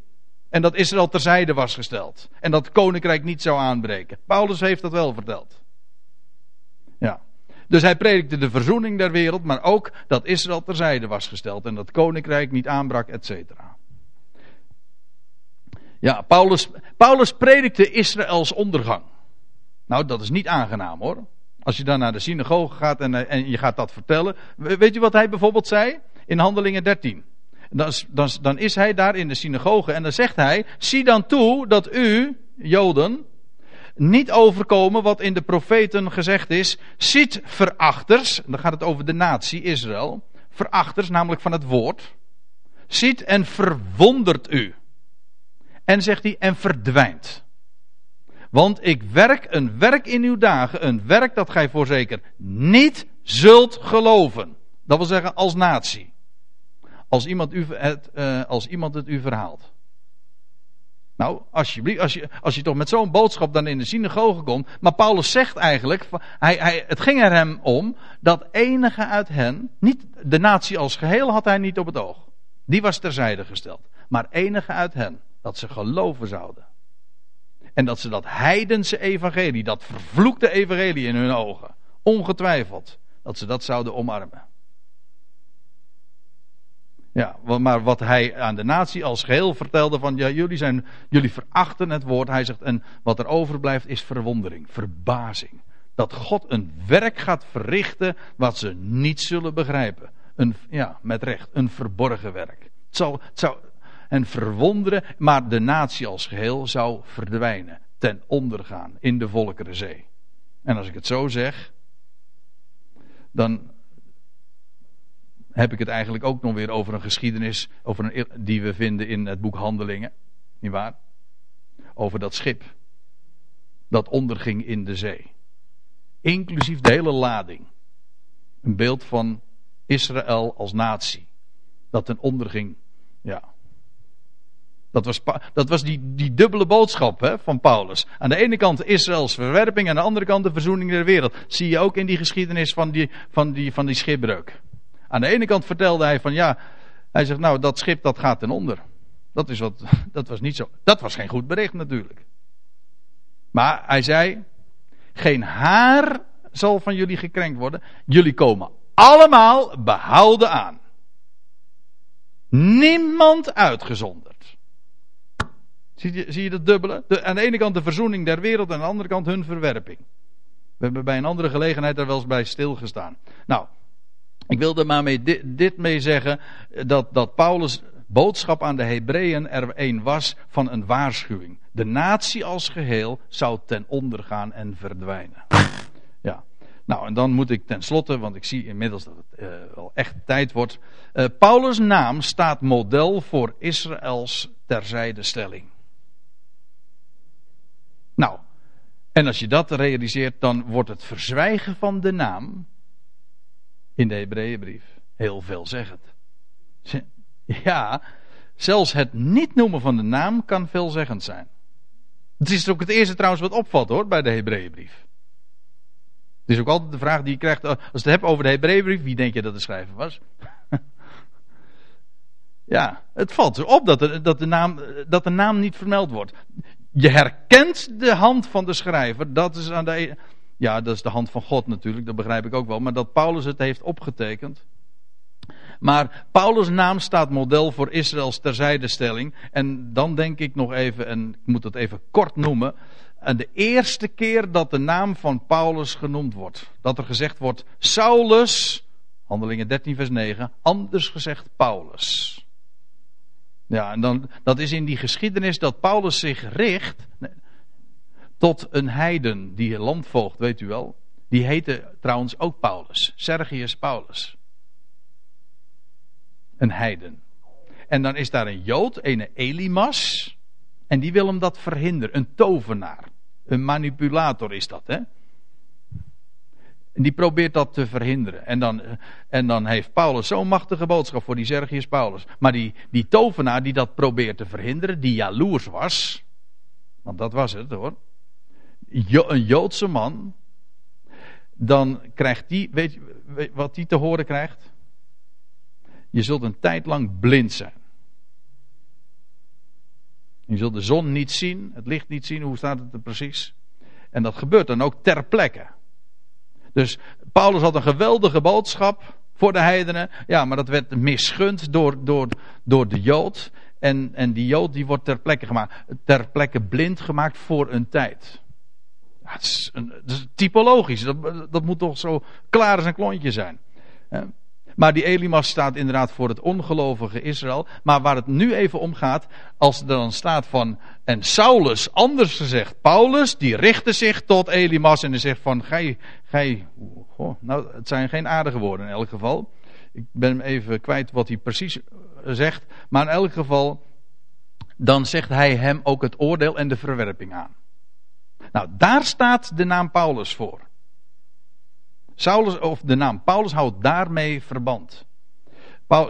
En dat Israël terzijde was gesteld. En dat koninkrijk niet zou aanbreken. Paulus heeft dat wel verteld. Dus hij predikte de verzoening der wereld, maar ook dat Israël terzijde was gesteld en dat koninkrijk niet aanbrak, et cetera. Ja, Paulus, Paulus predikte Israëls ondergang. Nou, dat is niet aangenaam hoor. Als je dan naar de synagoge gaat en, eh, en je gaat dat vertellen. Weet je wat hij bijvoorbeeld zei? In Handelingen 13. Dan is, dan is hij daar in de synagoge en dan zegt hij: Zie dan toe dat u, Joden, niet overkomen wat in de profeten gezegd is. Ziet verachters, dan gaat het over de natie Israël. Verachters, namelijk van het woord. Ziet en verwondert u. En zegt hij, en verdwijnt. Want ik werk een werk in uw dagen, een werk dat gij voorzeker niet zult geloven. Dat wil zeggen als natie. Als iemand, u het, uh, als iemand het u verhaalt. Nou, alsjeblieft, als je, als je toch met zo'n boodschap dan in de synagoge komt. Maar Paulus zegt eigenlijk, hij, hij, het ging er hem om dat enige uit hen, niet de natie als geheel had hij niet op het oog. Die was terzijde gesteld. Maar enige uit hen, dat ze geloven zouden. En dat ze dat heidense evangelie, dat vervloekte evangelie in hun ogen, ongetwijfeld, dat ze dat zouden omarmen. Ja, maar wat hij aan de natie als geheel vertelde van, ja, jullie zijn, jullie verachten het woord. Hij zegt, en wat er overblijft is verwondering, verbazing. Dat God een werk gaat verrichten wat ze niet zullen begrijpen. Een, ja, met recht, een verborgen werk. Het zal, het zou verwonderen, maar de natie als geheel zou verdwijnen, ten onder gaan in de Volkerenzee. En als ik het zo zeg, dan heb ik het eigenlijk ook nog weer over een geschiedenis over een, die we vinden in het boek Handelingen. Niet waar? Over dat schip dat onderging in de zee. Inclusief de hele lading. Een beeld van Israël als natie. Dat ten onderging. Ja. Dat was, dat was die, die dubbele boodschap hè, van Paulus. Aan de ene kant Israëls verwerping, aan de andere kant de verzoening der wereld. Zie je ook in die geschiedenis van die, van die, van die schipbreuk. Aan de ene kant vertelde hij van ja, hij zegt nou dat schip dat gaat ten onder. Dat, is wat, dat was niet zo. Dat was geen goed bericht natuurlijk. Maar hij zei, geen haar zal van jullie gekrenkt worden. Jullie komen allemaal behouden aan. Niemand uitgezonderd. Zie je, zie je dat dubbele? Aan de ene kant de verzoening der wereld, en aan de andere kant hun verwerping. We hebben bij een andere gelegenheid daar wel eens bij stilgestaan. Nou, ik wilde maar mee dit, mee zeggen, dat, dat Paulus boodschap aan de Hebreeën er een was van een waarschuwing. De natie als geheel zou ten onder gaan en verdwijnen. Ja. Nou, en dan moet ik tenslotte, want ik zie inmiddels dat het uh, wel echt tijd wordt. Uh, Paulus' naam staat model voor Israëls terzijdestelling. Nou, en als je dat realiseert, dan wordt het verzwijgen van de naam in de Hebreeënbrief. Heel veelzeggend. Ja, zelfs het niet noemen van de naam kan veelzeggend zijn. Het is ook het eerste trouwens wat opvalt hoor, bij de Hebreeënbrief. Het is ook altijd de vraag die je krijgt, als je het hebt over de Hebreeënbrief, wie denk je dat de schrijver was? ja, het valt zo op dat dat, de naam, dat de naam niet vermeld wordt. Je herkent de hand van de schrijver, dat is aan de, ja, dat is de hand van God natuurlijk, dat begrijp ik ook wel. Maar dat Paulus het heeft opgetekend. Maar Paulus' naam staat model voor Israëls terzijdestelling. En dan denk ik nog even, en ik moet het even kort noemen. En de eerste keer dat de naam van Paulus genoemd wordt. Dat er gezegd wordt, Saulus, handelingen 13 vers 9, anders gezegd Paulus. Ja, en dan, dat is in die geschiedenis dat Paulus zich richt tot een heiden, die landvoogd, weet u wel. Die heette trouwens ook Paulus, Sergius Paulus. Een heiden. En dan is daar een Jood, een Elimas, en die wil hem dat verhinderen, een tovenaar. Een manipulator is dat, hè? Die probeert dat te verhinderen. En dan, en dan heeft Paulus zo'n machtige boodschap voor die Sergius Paulus. Maar die, die tovenaar die dat probeert te verhinderen, die jaloers was. Want dat was het hoor een Joodse man, dan krijgt die, weet je wat die te horen krijgt? Je zult een tijd lang blind zijn. Je zult de zon niet zien, het licht niet zien, hoe staat het er precies? En dat gebeurt dan ook ter plekke. Dus Paulus had een geweldige boodschap voor de heidenen. Ja, maar dat werd misgund door, door, door de Jood. En, en die Jood die wordt ter plekke gemaakt, ter plekke blind gemaakt voor een tijd. Het is, een, typologisch. Dat, dat moet toch zo klaar als een klontje zijn. Maar die Elimas staat inderdaad voor het ongelovige Israël. Maar waar het nu even om gaat, als er dan staat van. En Saulus, anders gezegd, Paulus, die richtte zich tot Elimas en zegt van. Gij, gij. Nou, het zijn geen aardige woorden in elk geval. Ik ben even kwijt wat hij precies zegt. Maar in elk geval, dan zegt hij hem ook het oordeel en de verwerping aan. Nou, daar staat de naam Paulus voor. Saulus, of de naam Paulus houdt daarmee verband.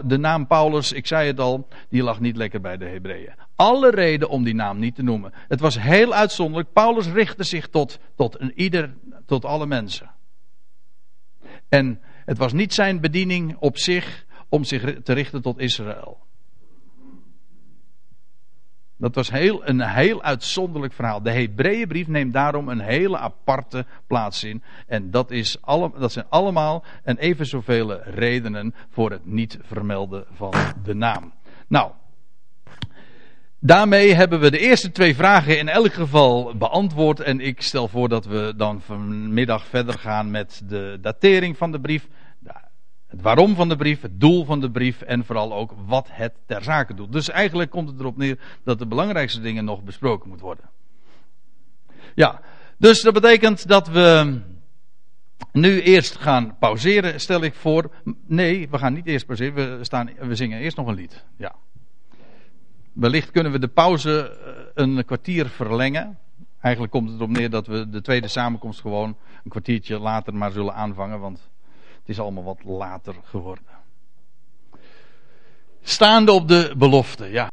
De naam Paulus, ik zei het al, die lag niet lekker bij de Hebreeën. Alle reden om die naam niet te noemen. Het was heel uitzonderlijk. Paulus richtte zich tot, tot een ieder, tot alle mensen. En het was niet zijn bediening op zich om zich te richten tot Israël. Dat was heel, een heel uitzonderlijk verhaal. De Hebreeënbrief neemt daarom een hele aparte plaats in. En dat, is alle, dat zijn allemaal en even zoveel redenen voor het niet vermelden van de naam. Nou, daarmee hebben we de eerste twee vragen in elk geval beantwoord. En ik stel voor dat we dan vanmiddag verder gaan met de datering van de brief. Het waarom van de brief, het doel van de brief en vooral ook wat het ter zake doet. Dus eigenlijk komt het erop neer dat de belangrijkste dingen nog besproken moeten worden. Ja, dus dat betekent dat we nu eerst gaan pauzeren, stel ik voor. Nee, we gaan niet eerst pauzeren, we, staan, we zingen eerst nog een lied. Ja. Wellicht kunnen we de pauze eh, een kwartier verlengen. Eigenlijk komt het erop neer dat we de tweede samenkomst gewoon een kwartiertje later maar zullen aanvangen, want het is allemaal wat later geworden. Staande op de belofte, ja.